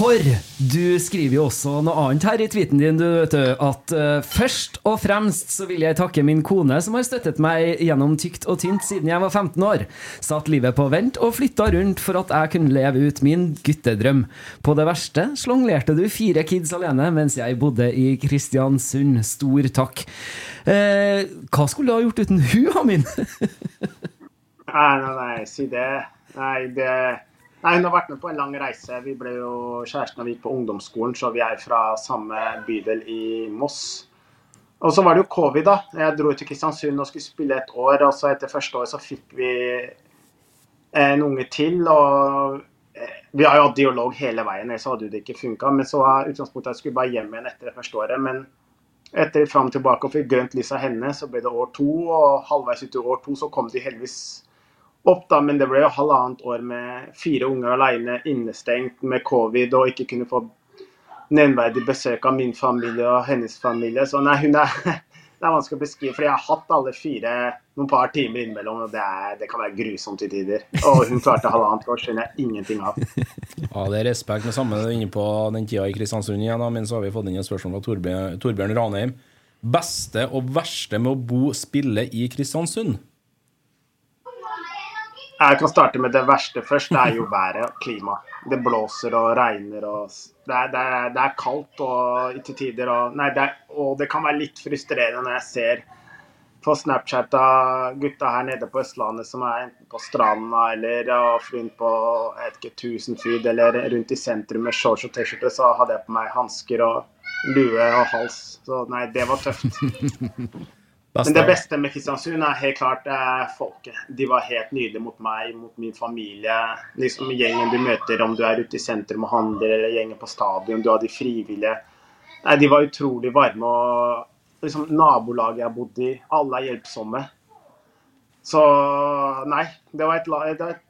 For du skriver jo også noe annet her i tweeten din, du vet du, at uh, først og fremst så vil jeg takke min kone som har støttet meg gjennom tykt og tynt siden jeg var 15 år. Satt livet på vent og flytta rundt for at jeg kunne leve ut min guttedrøm. På det verste sjonglerte du fire kids alene mens jeg bodde i Kristiansund. Stor takk. Uh, hva skulle du ha gjort uten hun, Amin? Nei, nei, nei, si det. Nei, det Nei, Hun har vært med på en lang reise. Vi ble jo kjærester da vi gikk på ungdomsskolen, så vi er fra samme bydel i Moss. Og så var det jo covid, da. Jeg dro til Kristiansund og skulle spille et år. Og så etter første år så fikk vi en unge til. Og eh, vi har jo hatt dialog hele veien, ellers hadde det ikke funka. Men så var utgangspunktet at jeg skulle bare hjem igjen etter det første året. Men etter fram og tilbake og fikk grønt lys av henne, så ble det år to. Og halvveis ut i år to så kom de heldigvis opp, da, men det ble jo halvannet år med fire unger alene, innestengt med covid og ikke kunne få nevnverdig besøk av min familie og hennes familie. Så nei, hun er, det er vanskelig å beskrive, for jeg har hatt alle fire noen par timer innimellom, og det, er, det kan være grusomt til tider. Og hun klarte halvannet år, skjønner jeg ingenting av. Ja, det er respekt med samme inne på den tida i Kristiansund igjen, men så har vi fått inn et spørsmål fra Torbjørn, Torbjørn Ranheim. Beste og verste med å bo spille i Kristiansund? Jeg kan starte med det verste først. Det er jo været og klimaet. Det blåser og regner og Det er, det er, det er kaldt og til tider og Nei, det er, og det kan være litt frustrerende når jeg ser på Snapchat av gutta her nede på Østlandet som er enten på stranda eller rundt på jeg vet ikke, Tusenfryd eller rundt i sentrum med shorts og T-skjorte, så hadde jeg på meg hansker og lue og hals. Så nei, det var tøft. Men det beste med Kristiansund er helt klart eh, folket. De var helt nydelige mot meg, mot min familie. Liksom Gjengen du møter om du er ute i sentrum og handler, eller gjengen på stadion, du har de frivillige. Nei, De var utrolig varme. og liksom Nabolaget jeg bodde i, alle er hjelpsomme. Så nei, det var et, det var et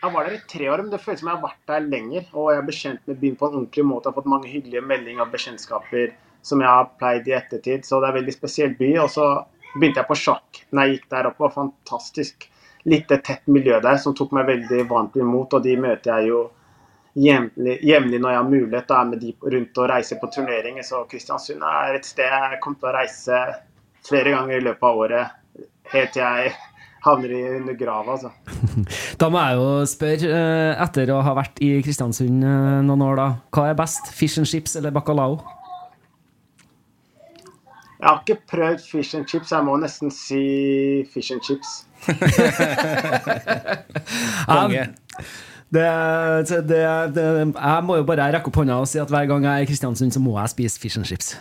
jeg var der i tre år, men det føles som jeg har vært der lenger. Og jeg er bekjent med byen på en ordentlig måte. Jeg har fått mange hyggelige meldinger og bekjentskaper som jeg har pleid i ettertid. Så det er en veldig spesiell by. Og så begynte jeg på sjakk når jeg gikk der oppe. og Fantastisk lite tett miljø der som tok meg veldig varmt imot. Og de møter jeg jo jevnlig, når jeg har mulighet. Da er med de rundt og reiser på turneringer. Så Kristiansund er et sted jeg kommer til å reise flere ganger i løpet av året. Helt til jeg havner under grava, altså. Da må jeg jo spørre, eh, etter å ha vært i Kristiansund eh, noen år, da. Hva er best? Fish and chips eller bacalao? Jeg har ikke prøvd fish and chips, jeg må nesten si fish and chips. Konge. Det, det, det, det, jeg må jo bare rekke opp hånda og si at hver gang jeg er i Kristiansund, så må jeg spise fish and chips.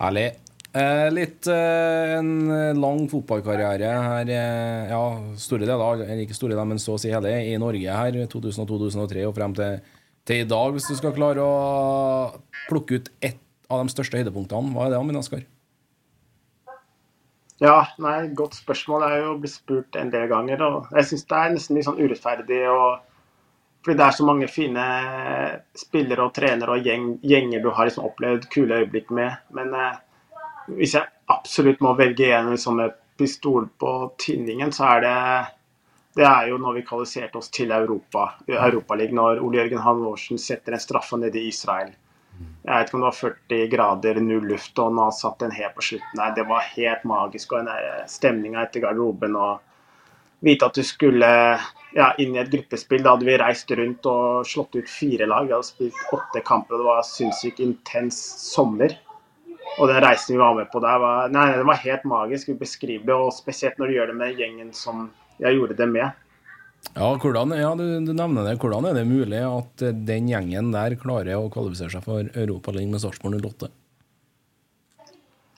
Ærlig. Eh, litt eh, en lang fotballkarriere her, eh, ja, store deler, eller ikke store deler, men så å si hele, i Norge her, 2002-2003 og frem til, til i dag. Hvis du skal klare å plukke ut ett av de største høydepunktene, hva er det, Amin Askar? Ja, nei, godt spørsmål. Jeg er jo blitt spurt en del ganger, og jeg syns det er nesten litt sånn urettferdig. og fordi det er så mange fine spillere og trenere og gjeng, gjenger du har liksom opplevd kule øyeblikk med. Men eh, hvis jeg absolutt må velge en liksom med pistol på tinningen, så er det det er jo når vi kvalifiserte oss til Europa, Europaligaen, når Ole Jørgen Halvorsen setter en straffe nede i Israel. Jeg vet ikke om det var 40 grader, null luft, og han satt den helt på slutten Nei, Det var helt magisk. Og den stemninga etter garderoben og vite at du skulle ja, inn i et gruppespill. Da hadde vi reist rundt og slått ut fire lag. Vi hadde spilt åtte kamper, og det var sinnssykt intens sommer. Og den reisen vi var med på der, var, nei, det var helt magisk. Ubeskrivelig. Og spesielt når du gjør det med gjengen som jeg gjorde det med. Ja, hvordan, ja du, du, nevner det. Hvordan er det mulig at den gjengen der klarer å kvalifisere seg for Europaligaen med Sarpsborg 08?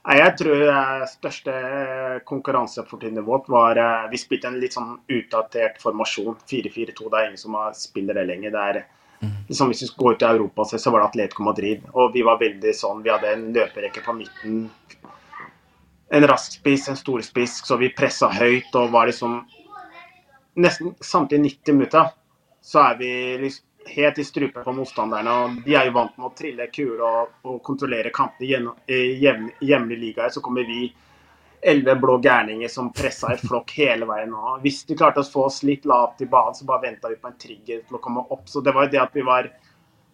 Nei, Jeg tror det største konkurransefortrinnet vårt var eh, Vi spilte en litt sånn utdatert formasjon. 4-4-2. Det er ingen som spiller det lenger. Det er liksom Hvis vi skulle gå ut i Europa, så var det Atletico Madrid. Og vi var veldig sånn Vi hadde en løperekke på midten. En rask spiss, en stor spiss, så vi pressa høyt og var liksom Nesten samtidig 90 minutter så er vi liksom helt i strupen på motstanderne. og De er jo vant med å trille kuler og, og kontrollere kampene gjennom- i hjemlige ligaer. Så kommer vi elleve blå gærninger som pressa i flokk hele veien. Og hvis de klarte å få oss litt lavt i banen, så bare venta vi på en trigger til å komme opp. Så det var jo det at vi var,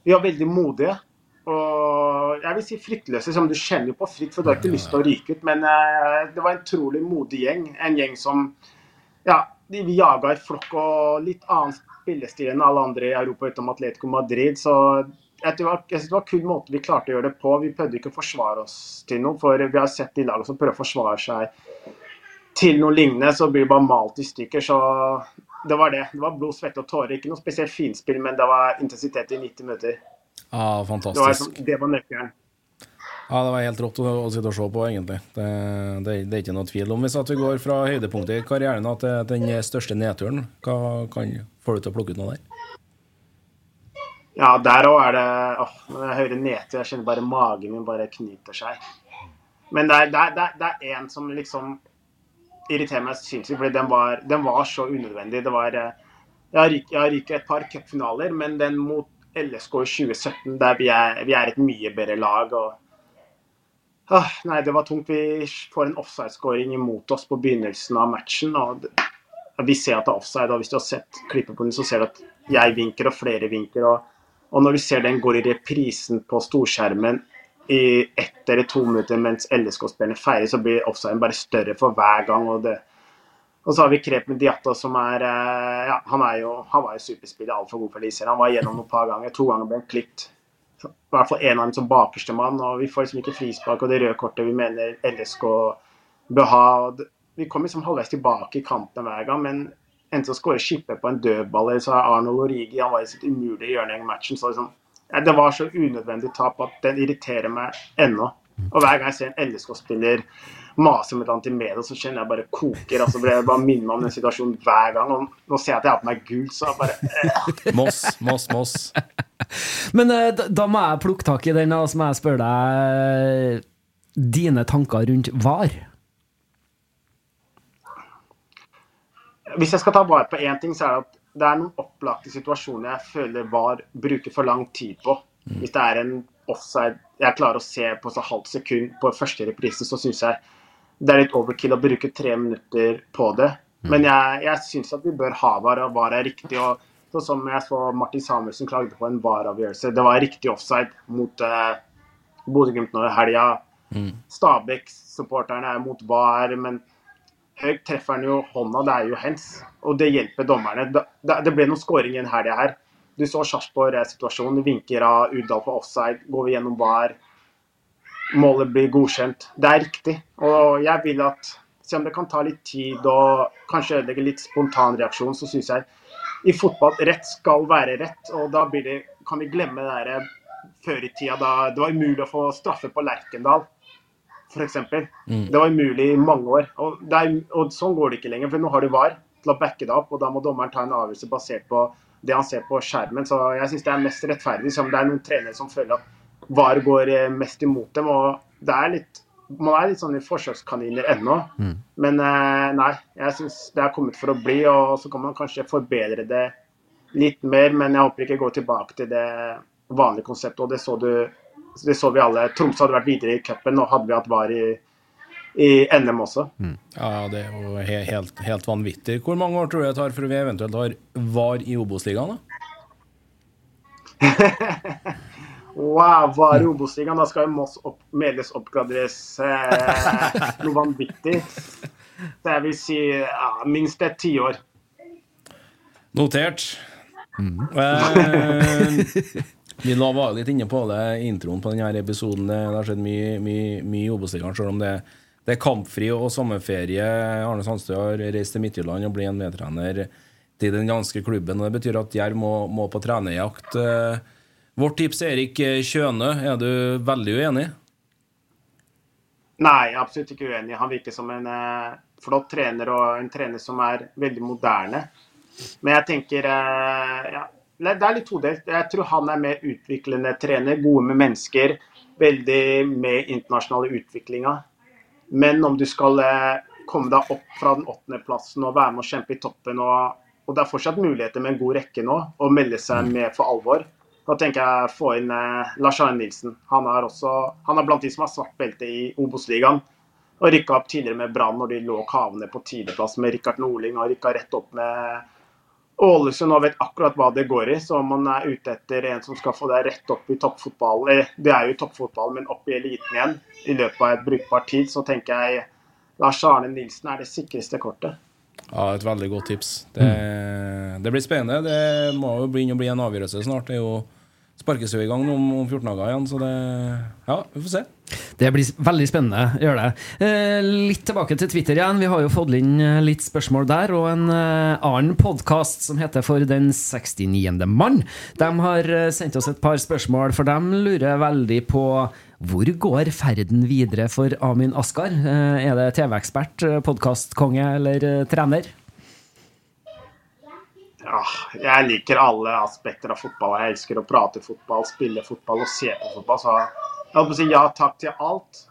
vi var veldig modige. Og jeg vil si fryktløse. Som du kjenner på fritt, for du har ikke lyst til å ryke ut. Men eh, det var en trolig modig gjeng. En gjeng som ja, de- vi jaga i flokk og litt annen spillestil enn alle andre i Europa utenom Atletico Madrid. Så jeg, synes det var en kul måte vi klarte å gjøre det på. Vi prøvde ikke å forsvare oss til noe, for vi har sett de lagene som prøver å forsvare seg til noe lignende, så blir det bare malt i stykker. Så det var det. Det var blod, svette og tårer. Ikke noe spesielt finspill, men det var intensitet i 90 minutter. Ja, Det var, fantastisk. liksom, det var nøkkelen. Ja, Det var helt rått å, sitte og se på, egentlig. Det, det, det er ikke noe tvil om. Hvis vi går fra høydepunktet i karrieren til den største nedturen, hva kan, får du til å plukke ut noe der? Ja, der òg er det åh, Når jeg hører nedtur, jeg kjenner bare magen min bare knyter seg. Men det er, det en som liksom irriterer meg sinnssykt, fordi den var, den var så unødvendig. Det var eh, Jeg ryket et par cupfinaler, men den mot LSK i 2017, der vi er, vi er et mye bedre lag. og Åh, Nei, det var tungt. Vi får en offside-scoring imot oss på begynnelsen av matchen. og Vi ser at det er offside, og hvis du har sett klippet på den, så ser du at jeg vinker og flere vinker. og og når du ser den går i reprisen på storskjermen i ett eller to minutter mens LSK-spillerne feirer, så blir offsiden bare større for hver gang. Og, det. og så har vi Krepen Diatta, som er eh, ja, Han er jo han var jo superspiller, altfor god for Lise. Han var igjennom noen par ganger. To ganger ble han klippet. I hvert fall en av dem som bakerste mann. Og vi får liksom ikke frispark og det røde kortet vi mener LSK bør ha. Vi kom liksom halvveis tilbake i kampen hver gang, men endte å skåre skipper på en dødball, eller så er Arnold Origi han var i sitt umulige hjørne i matchen. så liksom, Det var så unødvendig tap at den irriterer meg ennå. Og hver gang jeg ser en LSK-spiller mase med et antimedia, så kjenner jeg bare koker. altså blir jeg bare minner meg om den situasjonen hver gang. og Nå ser jeg at jeg har på meg gult, så jeg bare eh. Moss, Moss, Moss. Men eh, da, må jeg plukke tak i den, og så må jeg spørre deg eh, dine tanker rundt VAR. Hvis jeg skal ta vare på én ting, så er det at det er noen opplagte situasjoner jeg føler VAR bruker for lang tid på. Hvis det er en offside jeg klarer å se på så halvt sekund på første reprise, så syns jeg det er litt overkill å bruke tre minutter på det. Men jeg, jeg syns at vi bør ha VAR, og VAR er riktig. og Sånn som jeg så Martin Samuelsen klagde på en VAR-avgjørelse. Det var riktig offside mot uh, Bodø-Glimt nå i helga. Stabæk-supporterne er mot VAR, men Høg treffer han jo hånda, det er jo hands. Og det hjelper dommerne. Da- Det ble noen skåring i en helg her. Du så Sarpsborg-situasjonen. Vinker av Udal på offside. Går vi gjennom VAR. Målet blir godkjent. Det er riktig. Og jeg vil at selv om det kan ta litt tid og kanskje ødelegge litt spontan reaksjon, så syns jeg i fotball rett skal være rett. Og da blir det, kan vi glemme det der før i tida da det var umulig å få straffe på Lerkendal, f.eks. Mm. Det var umulig i mange år. Og, er, og sånn går det ikke lenger, for nå har du VAR til å backe det opp, og da må dommeren ta en avgjørelse basert på det han ser på skjermen. Så jeg syns det er mest rettferdig, som det er noen trenere som føler at VAR går eh, mest imot dem. og det er litt man er litt sånn i forsøkskaniner ennå. Men eh, nei, jeg syns det er kommet for å bli, og så kan man kanskje forbedre det litt mer. Men jeg håper ikke går tilbake til det vanlige konseptet. Og det så, du, det så vi alle. Tromsø hadde vært videre i cupen, og hadde vi hatt VAR i, i NM også. Ja, det er jo helt, helt vanvittig. Hvor mange år tror du det tar før vi eventuelt har VAR i Obos-ligaen? da? Wow, VAR i Obos-ligaen. Da skal jo Moss opp, medles oppgraderes eh, noe vanvittig. Det vil si ja, minst et tiår. Notert. Eh, vi var litt inne på det i introen på denne episoden. Det, det har skjedd mye, mye, mye i Obos-ligaen, selv om det, det er kampfri og sommerferie. Arne Sandstø har reist til Midtjylland og ble en medtrener til den ganske klubben. og Det betyr at Jerv må, må på trenerjakt. Eh, Vårt tips er Erik Kjøne. Er du veldig uenig? Nei, absolutt ikke uenig. Han virker som en eh, flott trener, og en trener som er veldig moderne. Men jeg tenker eh, ja, Det det er litt todelt. Jeg tror han er mer utviklende trener. Gode med mennesker. Veldig med internasjonale utviklinga. Men om du skal eh, komme deg opp fra den åttendeplassen og være med å kjempe i toppen, og, og det er fortsatt muligheter med en god rekke nå, å melde seg med for alvor. Da tenker jeg få inn eh, Lars Arne Nilsen. Han er, også, han er blant de som har svart belte i Obos-ligaen. Og rykka opp tidligere med Brann når de lå kavende på tiendeplass med Rikard Norling. Og rykka rett opp med Ålesund og vet akkurat hva det går i. Så om man er ute etter en som skal få deg rett opp i toppfotball, eller det er jo toppfotball, men opp i eliten igjen i løpet av et brukbart tid, så tenker jeg Lars Arne Nilsen er det sikreste kortet. Ja, Et veldig godt tips. Det, det blir spennende. Det må jo begynne å bli en avgjørelse snart. Det er jo sparkes jo i gang om, om 14 dager igjen, så det Ja, vi får se. Det blir veldig spennende. Gjør det. Eh, litt tilbake til Twitter igjen. Vi har jo fått inn eh, litt spørsmål der, og en eh, annen podkast som heter For den 69. mann. De har sendt oss et par spørsmål, for de lurer veldig på hvor går ferden videre for Amin Askar? Eh, er det TV-ekspert, eh, podkastkonge eller eh, trener? Ja, jeg liker alle aspekter av fotball. Jeg elsker å prate fotball, spille fotball og se på fotball. Så jeg holdt på å si ja takk til alt.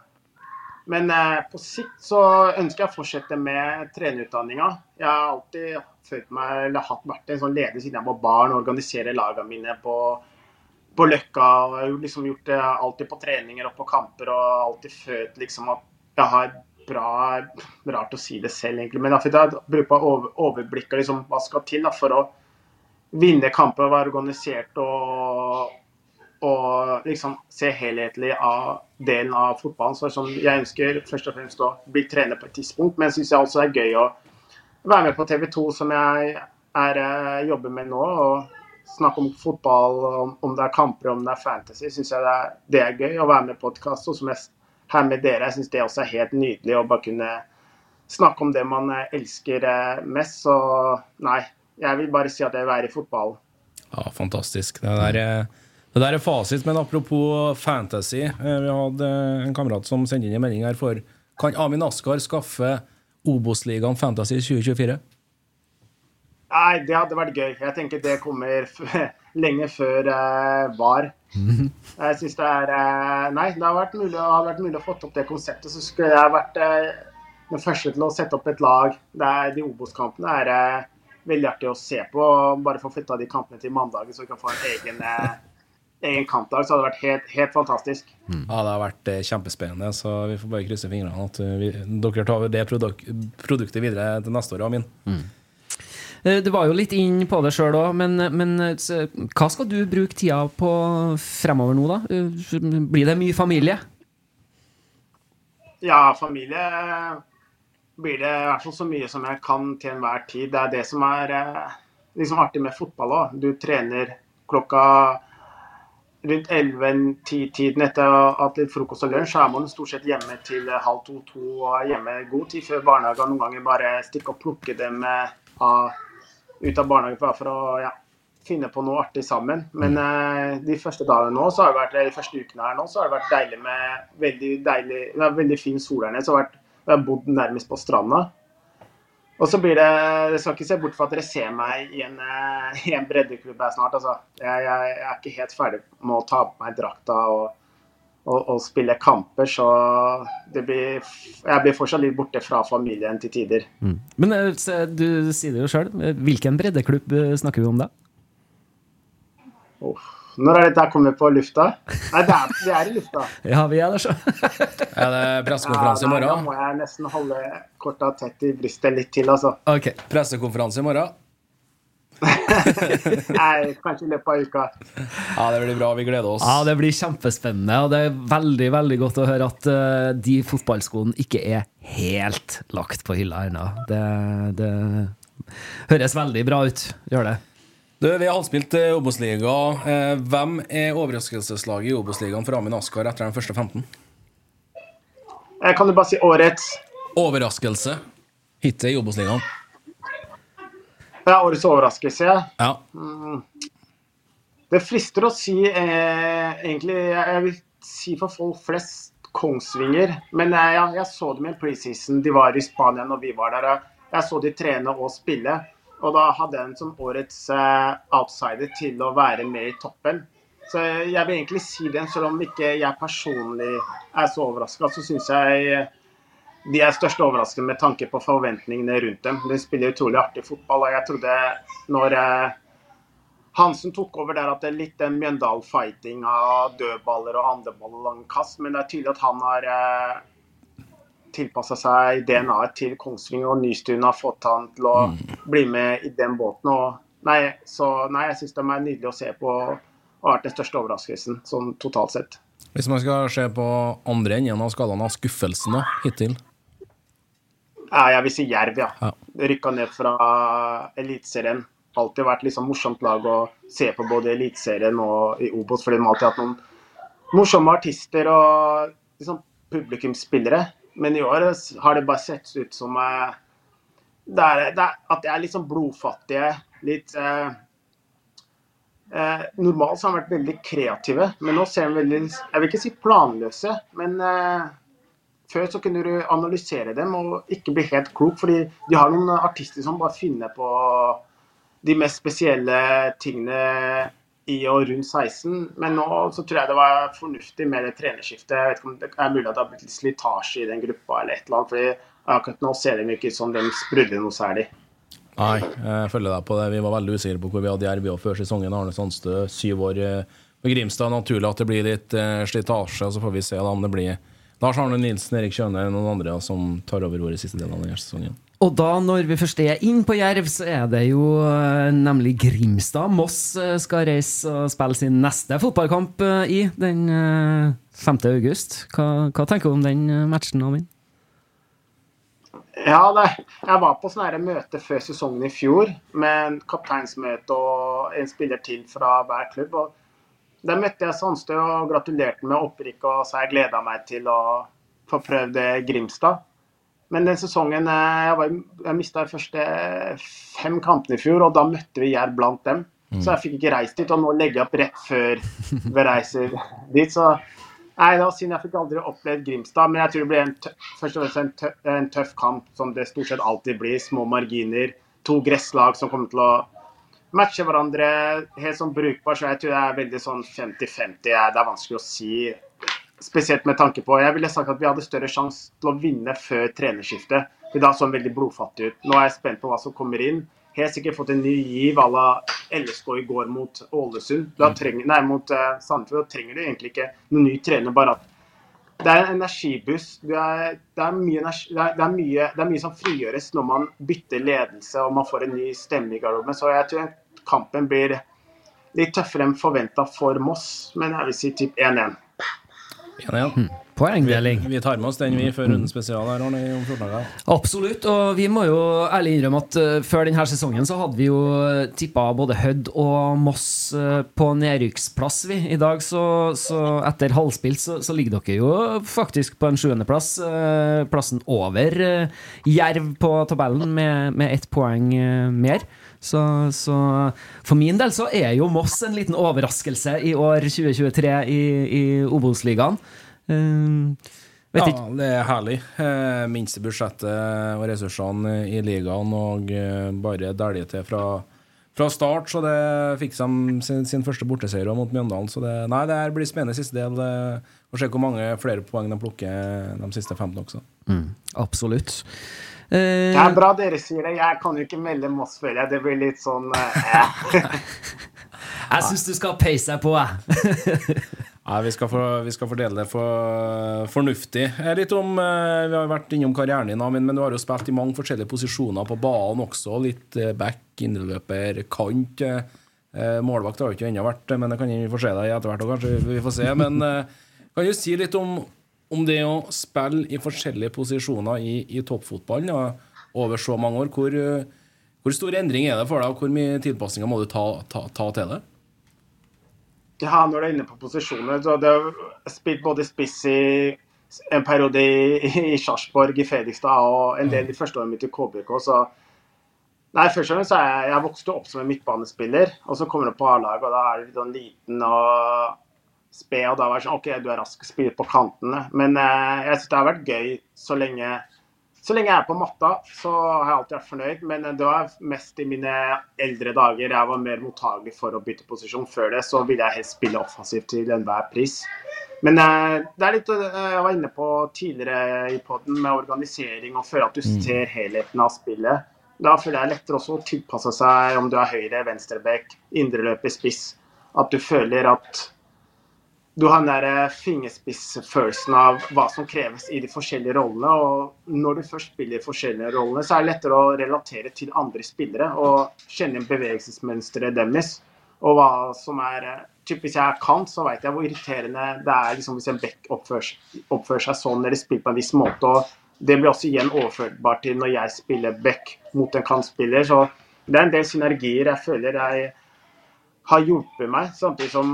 Men på sikt så ønsker jeg å fortsette med trenerutdanninga. Jeg har alltid følt meg, eller hatt vært en sånn leder siden jeg var barn, og organiserer lagene mine på, på Løkka. Jeg har liksom gjort det alltid på treninger og på kamper og alltid følt liksom at jeg har bra Rart å si det selv, egentlig, men jeg har brukt over, overblikk og liksom, hva skal til da, for å vinne kamper, være organisert og, og liksom se helhetlig av delen av fotballen. Så sånn, jeg ønsker først og fremst å bli trener på et tidspunkt, men syns jeg også er gøy å være med på TV 2, som jeg er, eh, jobber med nå. og Snakke om fotball, om, det er kamper, om det er fantasy. Syns jeg det er, det er gøy å være med i podkast. Og som jeg her med dere, jeg syns det også er helt nydelig å bare kunne snakke om det man eh, elsker eh, mest. Så nei, jeg vil bare si at jeg vil være i fotballen. Ja, fantastisk. Det der er, det der er fasit. Men apropos fantasy. eh, Vi hadde en kamerat som sendte inn en melding her for Kan Amin Askar skaffe Obos-ligaen Fantasy 2024? Nei, det hadde vært gøy. Jeg tenker det kommer f lenge før eh, VAR. Jeg synes det er eh, Nei, det har vært mulig, hadde vært mulig å få opp det konseptet. Så skulle jeg vært eh, den første til å sette opp et lag der de Obos-kampene er eh, veldig artig å se på. Bare få flytta de kampene til mandagen, så vi kan få en egen, eh, egen kampdag. Så hadde det vært helt, helt fantastisk. Ja, det har vært eh, kjempespennende, så vi får bare krysse fingrene at eh, vi, dere tar det produk produktet videre til neste år, Amin. Eh, Du var jo litt inn på det sjøl òg, men, men eh, hva skal du bruke tida på fremover nå, da? Eh, Blir det mye familie? Ja, familie blir det i hvert fall så mye som jeg kan til enhver tid. Det er det som er eh, liksom artig med fotball òg. Du trener klokka rundt 11-10-tiden etter ha hatt litt frokost og lunsj, så er man stort sett hjemme til halv to-to og hjemme god tid før barnehagen. Noen ganger bare stikke og plukke dem eh, av, ut av barnehagen bare for å ja, finne på noe artig sammen. Men eh, de første dagene nå, så har det vært, de første ukene her nå, så har det vært deilig med veldig deilig, det er veldig fin sol her nede. Så har vært, jeg har bodd nærmest på stranda. Og så blir det Jeg skal ikke se bort fra at dere ser meg i en, eh, i en breddeklubb her snart. Altså. Jeg, jeg, jeg er ikke helt ferdig med å ta på meg drakta og, og, og spille kamper, så det blir, jeg blir fortsatt litt borte fra familien til tider. Men eh, du sier det jo sjøl. Hvilken breddeklubb eh, snakker vi om da? Oh. Når er dette kommet på lufta? Nei, det er, det er i lufta. Ja, vi er der, så. Er det pressekonferanse i Ja, Da må jeg nesten holde korta tett i brystet litt til, altså. Ok. Pressekonferanse i morgen? Nei, kanskje i løpet av uka. Ja, det blir bra. Vi gleder oss. Ja, det blir kjempespennende, og det er veldig veldig godt å høre at uh, de fotballskoene ikke er helt lagt på hylla ennå. Det, det høres veldig bra ut, gjør det. Du, Vi har halvspilt eh, Obos-liga. Eh, Hvem er overraskelseslaget i Obos-ligaen for Amin Askar etter den første 15? Jeg kan jo bare si årets. Overraskelse hittil i Obos-ligaen. Det er årets overraskelse. Ja. Det frister å si eh, egentlig Jeg vil si for folk flest Kongsvinger. Men eh, jeg, jeg så dem i preseason. De var i Spania når vi var der. Jeg så de trene og spille. Og da hadde jeg en som årets eh, outsider til å være med i toppen. Så jeg vil egentlig si det, selv om ikke jeg personlig er så overraska, så syns jeg de er størst overraskende med tanke på forventningene rundt dem. De spiller utrolig artig fotball, og jeg trodde når eh, Hansen tok over der at det er litt Mjøndal-fighting av dødballer og andeball og lang kast, men det er tydelig at han har eh, tilpassa seg DNA-et til Kongsvinger, og Nystuen har fått han til å bli med i den båten. Nei, så nei, jeg syns de er nydelig å se på og har vært den største overraskelsen sånn totalt sett. Hvis man skal se på andre enden av skalaen av skuffelsene hittil Ja, jeg vil si Jerv, ja. Ja. Rykka ned fra Eliteserien. Alltid vært liksom morsomt lag å se på både i Eliteserien og i Obos, fordi de har alltid hatt noen morsomme artister og liksom publikumsspillere. Men i år har det bare sett ut som eh, det er, det er, at de er litt sånn blodfattige. Litt eh, eh, Normalt så har de vært veldig kreative, men nå ser de veldig Jeg vil ikke si planløse, men eh, før så kunne du analysere dem og ikke bli helt klok, fordi de har noen artister som bare finner på de mest spesielle tingene i og rundt 16. Men nå så tror jeg det var fornuftig med det trenerskiftet. Jeg vet ikke om det er mulig at det har blitt litt slitasje i den gruppa eller et eller annet. fordi akkurat nå ser de ikke ut som de sprudler noe særlig. Nei, jeg følger deg på det. Vi var veldig usikre på hvor vi hadde Jerv før sesongen. Arne Sandstø, syv år med på Grimstad. Naturlig at det blir litt eh, slitasje, så får vi se da om det blir Lars Arne Nilsen, Erik Kjøne og noen andre som tar over ordet siste delen av denne sesongen. Og da, når vi først er inn på Jerv, så er det jo eh, nemlig Grimstad. Moss eh, skal reise og spille sin neste fotballkamp eh, i den eh, 5. august. Hva, hva tenker du om den matchen, Amin? Ja, det, jeg var på sånne møte før sesongen i fjor, med en kapteinsmøte og en spiller til fra hver klubb. og Der møtte jeg Sandstø og gratulerte med opprykket og sa jeg gleda meg til å få prøvd eh, Grimstad. Men den sesongen eh, Jeg, var, jeg mista de første fem kampene i fjor, og da møtte vi Jerv blant dem. Så jeg fikk ikke reist dit, og nå legger jeg opp rett før vi reiser dit. Så nei, det var synd jeg fikk aldri opplevd Grimstad, men jeg tror det blir en, tøff, først og fremst en, tøff, en tøff kamp, som det stort sett alltid blir. Små marginer, to gresslag som kommer til å matche hverandre helt sånn brukbar, så jeg tror det er veldig sånn 50-50. Det er vanskelig å si. Spesielt med tanke på Jeg ville sagt at vi hadde større sjanse til å vinne før trenerskiftet. For da så veldig blodfattig ut. Nå er jeg spent på hva som kommer inn. Helt sikkert fått en ny giv à la LSK i går mot Ålesund. Da trenger, nei, mot uh, Sandefjord. Da trenger du egentlig ikke noen ny trener, bare at det er en energibuss. Det er, det, er mye energi, det, er, det, er mye, det er mye som frigjøres når man bytter ledelse og man får en ny stemme i garderoben. Så jeg tror kampen blir litt tøffere enn forventa for Moss, men jeg vil si typ 1-1. 1-1. Poengdeling. Vi, vi tar med oss den, vi, før runden spesial her Arne, om 14 dager. Absolutt, og vi må jo ærlig innrømme at uh, før denne sesongen så hadde vi jo tippa både Hødd og Moss uh, på nedrykksplass, vi. I dag, så, så etter halvspilt, så, så ligger dere jo faktisk på en sjuendeplass. Uh, Plassen over Jerv på tabellen med, med ett poeng mer. Så, så for min del så er jo Moss en liten overraskelse i år 2023 i, i Obos-ligaen. Eh, vet Ja, ikke det er herlig. Eh, minste budsjettet og ressursene i ligaen, og eh, bare dælje til fra, fra start. Så det fikk de sin, sin første borteseier mot Mjøndalen. Så det, nei, det her blir spennende siste del. Og se hvor mange flere poeng de plukker de siste 15 også. Mm, absolutt. Eh, Det er bra dere sier det. Jeg kan jo ikke melde Moss, føler jeg. Det blir litt sånn eh. jeg syns du skal peise deg på, jeg. Nei, vi skal, for, vi skal fordele det for, fornuftig. Eh, Litt om, eh, Vi har vært innom karrieren din, Amin, men du har jo spilt i mange forskjellige posisjoner på banen også. Litt eh, back, innløper, kant. Målvakt har jo ikke ennå vært, men det kan vi få se deg i etter hvert. vi får se, men Kan du si litt om, om det å spille i forskjellige posisjoner i, i toppfotballen ja, over så mange år? Hvor, hvor stor endring er det for deg, og hvor mye tilpasninger må du ta, ta, ta til det? Ja, når du er inne på posisjoner så hadde spilt både spiss i en periode i, i Sarpsborg, i Fredrikstad og en del de første årene mitt i KBK. Så Nei, først og fremst så er jeg, jeg vokste opp som en midtbanespiller, og så kommer du på A-lag, og da er du sånn liten og sped, og da var det sånn OK, du er rask, spiller på kantene. Men eh, jeg syns det har vært gøy så lenge så lenge jeg er på matta, så har jeg alltid vært fornøyd. Men det var mest i mine eldre dager jeg var mer mottagelig for å bytte posisjon. Før det så ville jeg helst spille offensivt til enhver pris. Men eh, det er litt eh, jeg var inne på tidligere i poden med organisering og føle at du ser helheten av spillet. Da føler jeg det er lettere også å tilpasse seg om du er høyre, venstreback, indreløper, spiss. At du føler at du har den der fingerspissfølelsen av hva som kreves i de forskjellige rollene. Og når du først spiller forskjellige rollene, så er det lettere å relatere til andre spillere og kjenne bevegelsesmønsteret deres. Og hva som er Typisk Hvis jeg er kant, så vet jeg hvor irriterende det er liksom hvis en back oppfører, oppfører seg sånn eller spiller på en viss måte. og Det blir også igjen overførbart til når jeg spiller back mot en kantspiller. Så det er en del synergier jeg føler jeg har hjulpet meg, samtidig som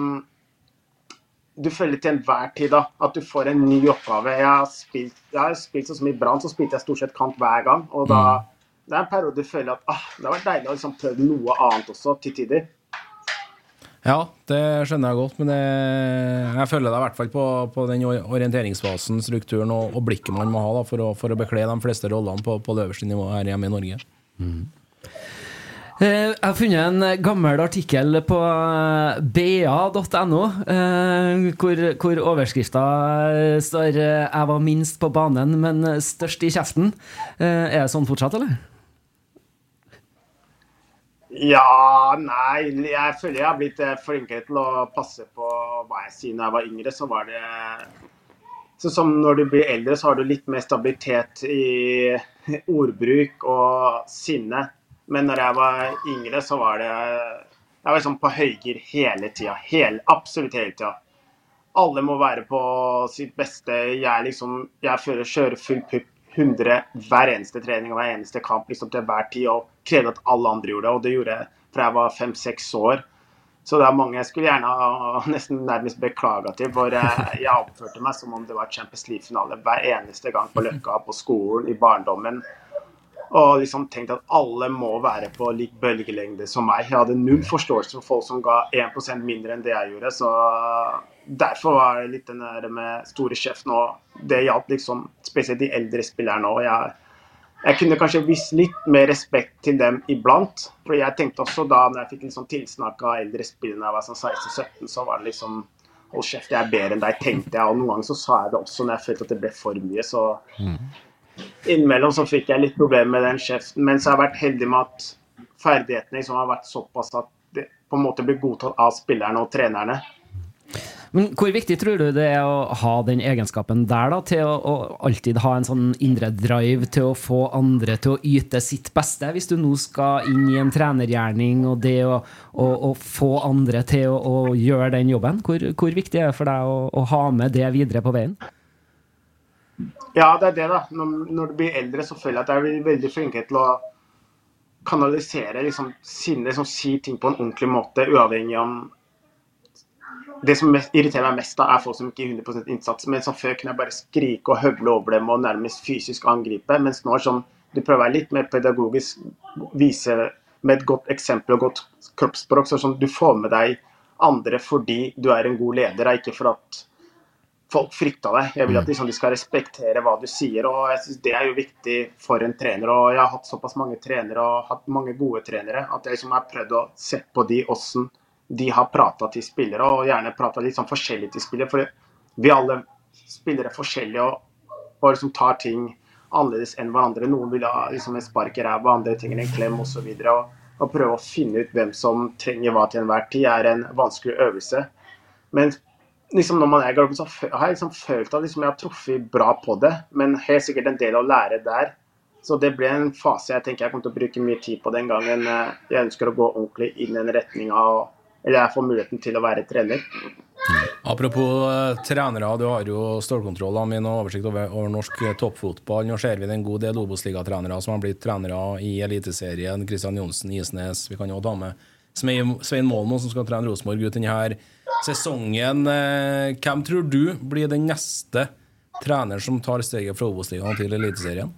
du føler til enhver tid da, at du får en ny oppgave. Jeg har spilt, jeg har spilt sånn som i Brann, så spilte jeg stort sett kant hver gang. Og da det er en periode du føler at ah, det har vært deilig å liksom prøve noe annet også, til tider. Ja, det skjønner jeg godt, men det, jeg føler det i hvert fall på, på den orienteringsfasen, strukturen og, og blikket man må ha da, for, å, for å bekle de fleste rollene på, på det øverste nivået her hjemme i Norge. Eh, Jeg har funnet en gammel artikkel på eh, ba.no, eh, hvor, hvor overskrifta eh, står eh, 'Jeg var minst på banen, men størst i kjeften'. Eh, Er det sånn fortsatt, eller? Ja, nei Jeg føler jeg har blitt eh, flinkere til å passe på hva jeg sier. Når jeg var yngre, så var det Sånn som når du blir eldre, så har du litt mer stabilitet i ordbruk og sinne. Men når jeg var yngre, så var det Jeg var liksom på høygir hele tida. Absolutt hele tida. Alle må være på sitt beste. Jeg liksom Jeg fører, kjører full pupp 100 hver eneste trening og hver eneste kamp liksom til hver tid. Og krevde at alle andre gjorde det. Og det gjorde jeg fra jeg var fem-seks år. Så det er mange jeg skulle gjerne ha nesten nærmest beklaga til. For jeg oppførte meg som om det var Champions League-finale hver eneste gang på Løkka, på skolen, i barndommen. Og liksom tenkt at alle må være på lik bølgelengde som meg. Jeg hadde null forståelse for folk som ga 1% mindre enn det jeg gjorde. Så derfor var det litt den der med store sjef nå. Det gjaldt liksom spesielt de eldre spillerne òg. Jeg, jeg kunne kanskje vist litt mer respekt til dem iblant. For jeg tenkte også da når jeg fikk sånn tilsnakk av eldre spillere da jeg var sånn 16-17, så var det liksom Hold kjeft, jeg er bedre enn deg, tenkte jeg. Og noen ganger så sa jeg det også når jeg følte at det ble for mye. Så innimellom så fikk jeg litt problemer med den kjeften. Men så har jeg vært heldig med at ferdighetene liksom har vært såpass at det på en måte blir godtatt av spillerne og trenerne. Men hvor viktig tror du det er å ha den egenskapen der, da, til å, å alltid ha en sånn indre drive til å få andre til å yte sitt beste, hvis du nå skal inn i en trenergjerning, og det å, å, å få andre til å, gjøre den jobben? Hvor, hvor viktig er det for deg å ha med det videre på veien? Ja, det er det, da. Når, når du blir eldre, så føler jeg at jeg er veldig flinke til å kanalisere liksom, sinne, liksom, si ting på en ordentlig måte, uavhengig om Det som irriterer meg mest, da, er folk som ikke gir 100% innsats. Men som før kunne jeg bare skrike og høvle over dem og nærmest fysisk angripe. Mens nå er sånn du prøver å være litt mer pedagogisk, vise med et godt eksempel og godt kroppsspråk. Så sånn, du får med deg andre fordi du er en god leder, ikke for at folk frykter deg. Jeg vil at liksom, de skal respektere hva du sier, og jeg synes det er jo viktig for en trener. og Jeg har hatt såpass mange trenere og hatt mange gode trenere at jeg liksom har prøvd å se på de åssen de har prata til spillere, og gjerne prata litt sånn forskjellig til spillere. For vi alle spillere er forskjellige og, og liksom tar ting annerledes enn hverandre. Noen vil ha liksom en spark i ræva, andre trenger en klem osv. Og prøve å finne ut hvem som trenger hva til enhver tid, er en vanskelig øvelse. Men liksom når man er garderoben, så har jeg liksom følt at liksom jeg har truffet bra på det. Men helt sikkert en del å lære der. Så det ble en fase jeg tenker jeg kommer til å bruke mye tid på den gangen eh, jeg ønsker å gå ordentlig inn i den retninga, Eller jeg får muligheten til å være trener. Apropos eh, trenere, du har jo stålkontroll min, og oversikt over, over norsk eh, toppfotball. Nå ser vi en god del Obos-ligatrenere som har blitt trenere i Eliteserien. Kristian Johnsen, Isnes. Vi kan jo ta med Svein Målmo, som skal trene Rosenborg ut denne sesongen. Eh, Hvem tror du blir den neste treneren som tar steget fra Obos-ligaen til Eliteserien?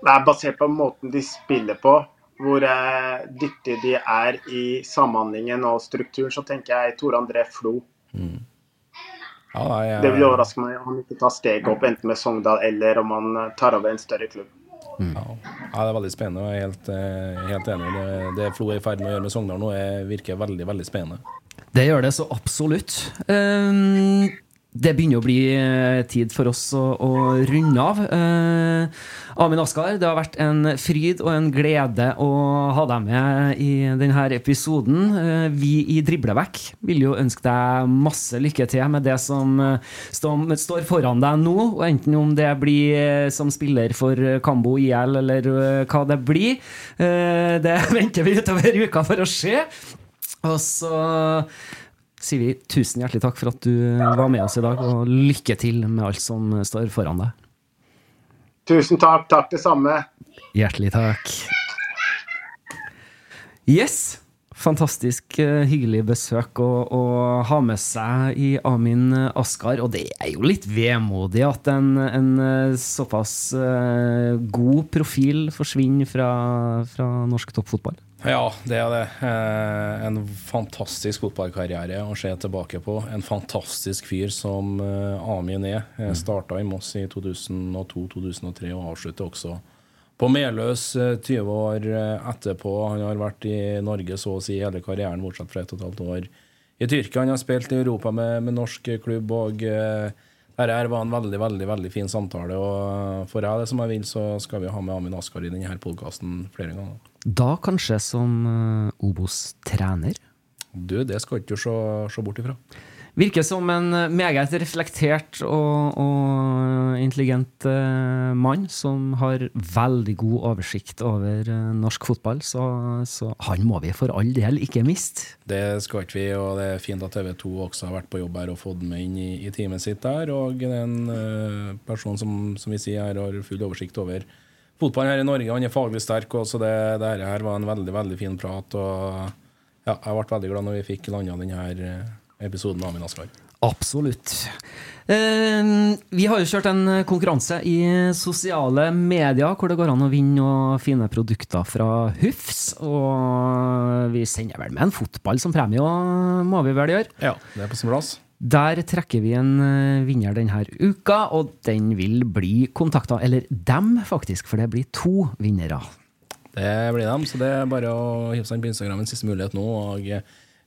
Det er basert på måten de spiller på, hvor eh, dyktige de er i samhandlingen og strukturen, så tenker jeg Tore André Flo. Ja, jeg- Det vil overraske meg om han ikke tar steget opp, enten med Sogndal eller om han eh, tar over en større klubb. Ja. ja, det er veldig spennende. og Jeg er helt, eh, helt enig. Det, det Flo er i ferd med å gjøre med Sogndal nå, er, virker veldig veldig spennende. Det gjør det så absolutt. Ehm, det begynner å bli eh, tid for oss å, å runde av. Eh, Amin Askar, det har vært en fryd og en glede å ha deg med i denne episoden. Eh, vi i Driblevekk vil jo ønske deg masse lykke til med det som eh, står, står foran deg nå, og enten om det blir eh, som spiller for Kambo IL eller hva det blir. Eh, det venter vi utover uka for å se. Og så sier vi tusen hjertelig takk for at du var med oss i dag, og lykke til med alt som står foran deg. Tusen takk. Takk det samme. Hjertelig takk. Yes. Fantastisk eh, hyggelig besøk å, å ha med seg i Amin Askar. Og det er jo litt vemodig at en, en eh, såpass eh, god profil forsvinner fra, fra norsk toppfotball. Ja, det er det. Eh, en fantastisk fotballkarriere å se tilbake på. En fantastisk fyr som eh, Amin er. Eh, Starta i Moss i 2002-2003 og avsluttet også på Meløs eh, 20 år eh, etterpå. Han har vært i Norge så å si hele karrieren, bortsett fra et og et halvt år i Tyrkia. Han har spilt i Europa med, med norsk klubb. og dette her var en veldig veldig, veldig fin samtale. og For jeg det som jeg vil, så skal vi ha med Amin Askar i denne podkasten flere ganger. Da kanskje som eh, Obos-trener? Du, det skal ikke du se, se bort ifra. Virker som en meget reflektert og, og intelligent eh, mann som har veldig god oversikt over eh, norsk fotball, så, så han må vi for all del ikke miste. Det skal ikke vi, og det er fint at TV 2 også har vært på jobb her og fått med inn i, i teamet sitt der. Og det er en eh, person som, som vi sier her har full oversikt over fotballen her i Norge. Han er faglig sterk, også, så det, det her var en veldig veldig fin prat. og ja, Jeg ble veldig glad når vi fikk landa denne episoden med Amin Askar. Absolutt. Eh, vi har jo kjørt en konkurranse i sosiale medier hvor det går an å vinne noen fine produkter fra Hufs. Og vi sender vel med en fotball som premie må vi vel gjøre? Ja, det er på sin plass. Der trekker vi en eh, vinner denne uka, og den vil bli kontakta. Eller dem, faktisk, for det blir to vinnere. Det blir dem, så det er bare å hive seg på Instagram en siste mulighet nå og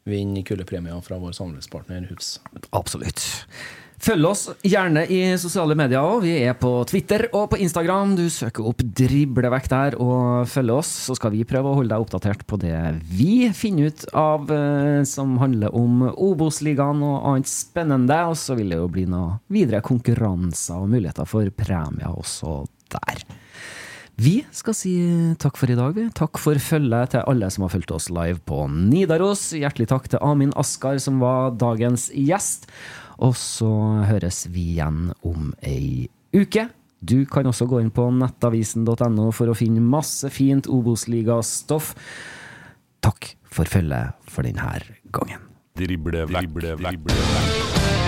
vinne kule premier fra vår samarbeidspartner Hufs. Absolutt. Følg oss gjerne i sosiale medier òg. Vi er på Twitter og på Instagram. Du søker opp Driblevekk der og følger oss, så skal vi prøve å holde deg oppdatert på det vi finner ut av eh, som handler om Obos-ligaen og annet spennende. Og så vil det jo bli noe videre konkurranser og muligheter for premier også der. Vi skal si takk for i dag. Takk for følget til alle som har fulgt oss live på Nidaros. Hjertelig takk til Amin Askar, som var dagens gjest. Og så høres vi igjen om ei uke. Du kan også gå inn på nettavisen.no for å finne masse fint Obos-ligastoff. Takk for følget for denne gangen. Drible, drible, drible, drible.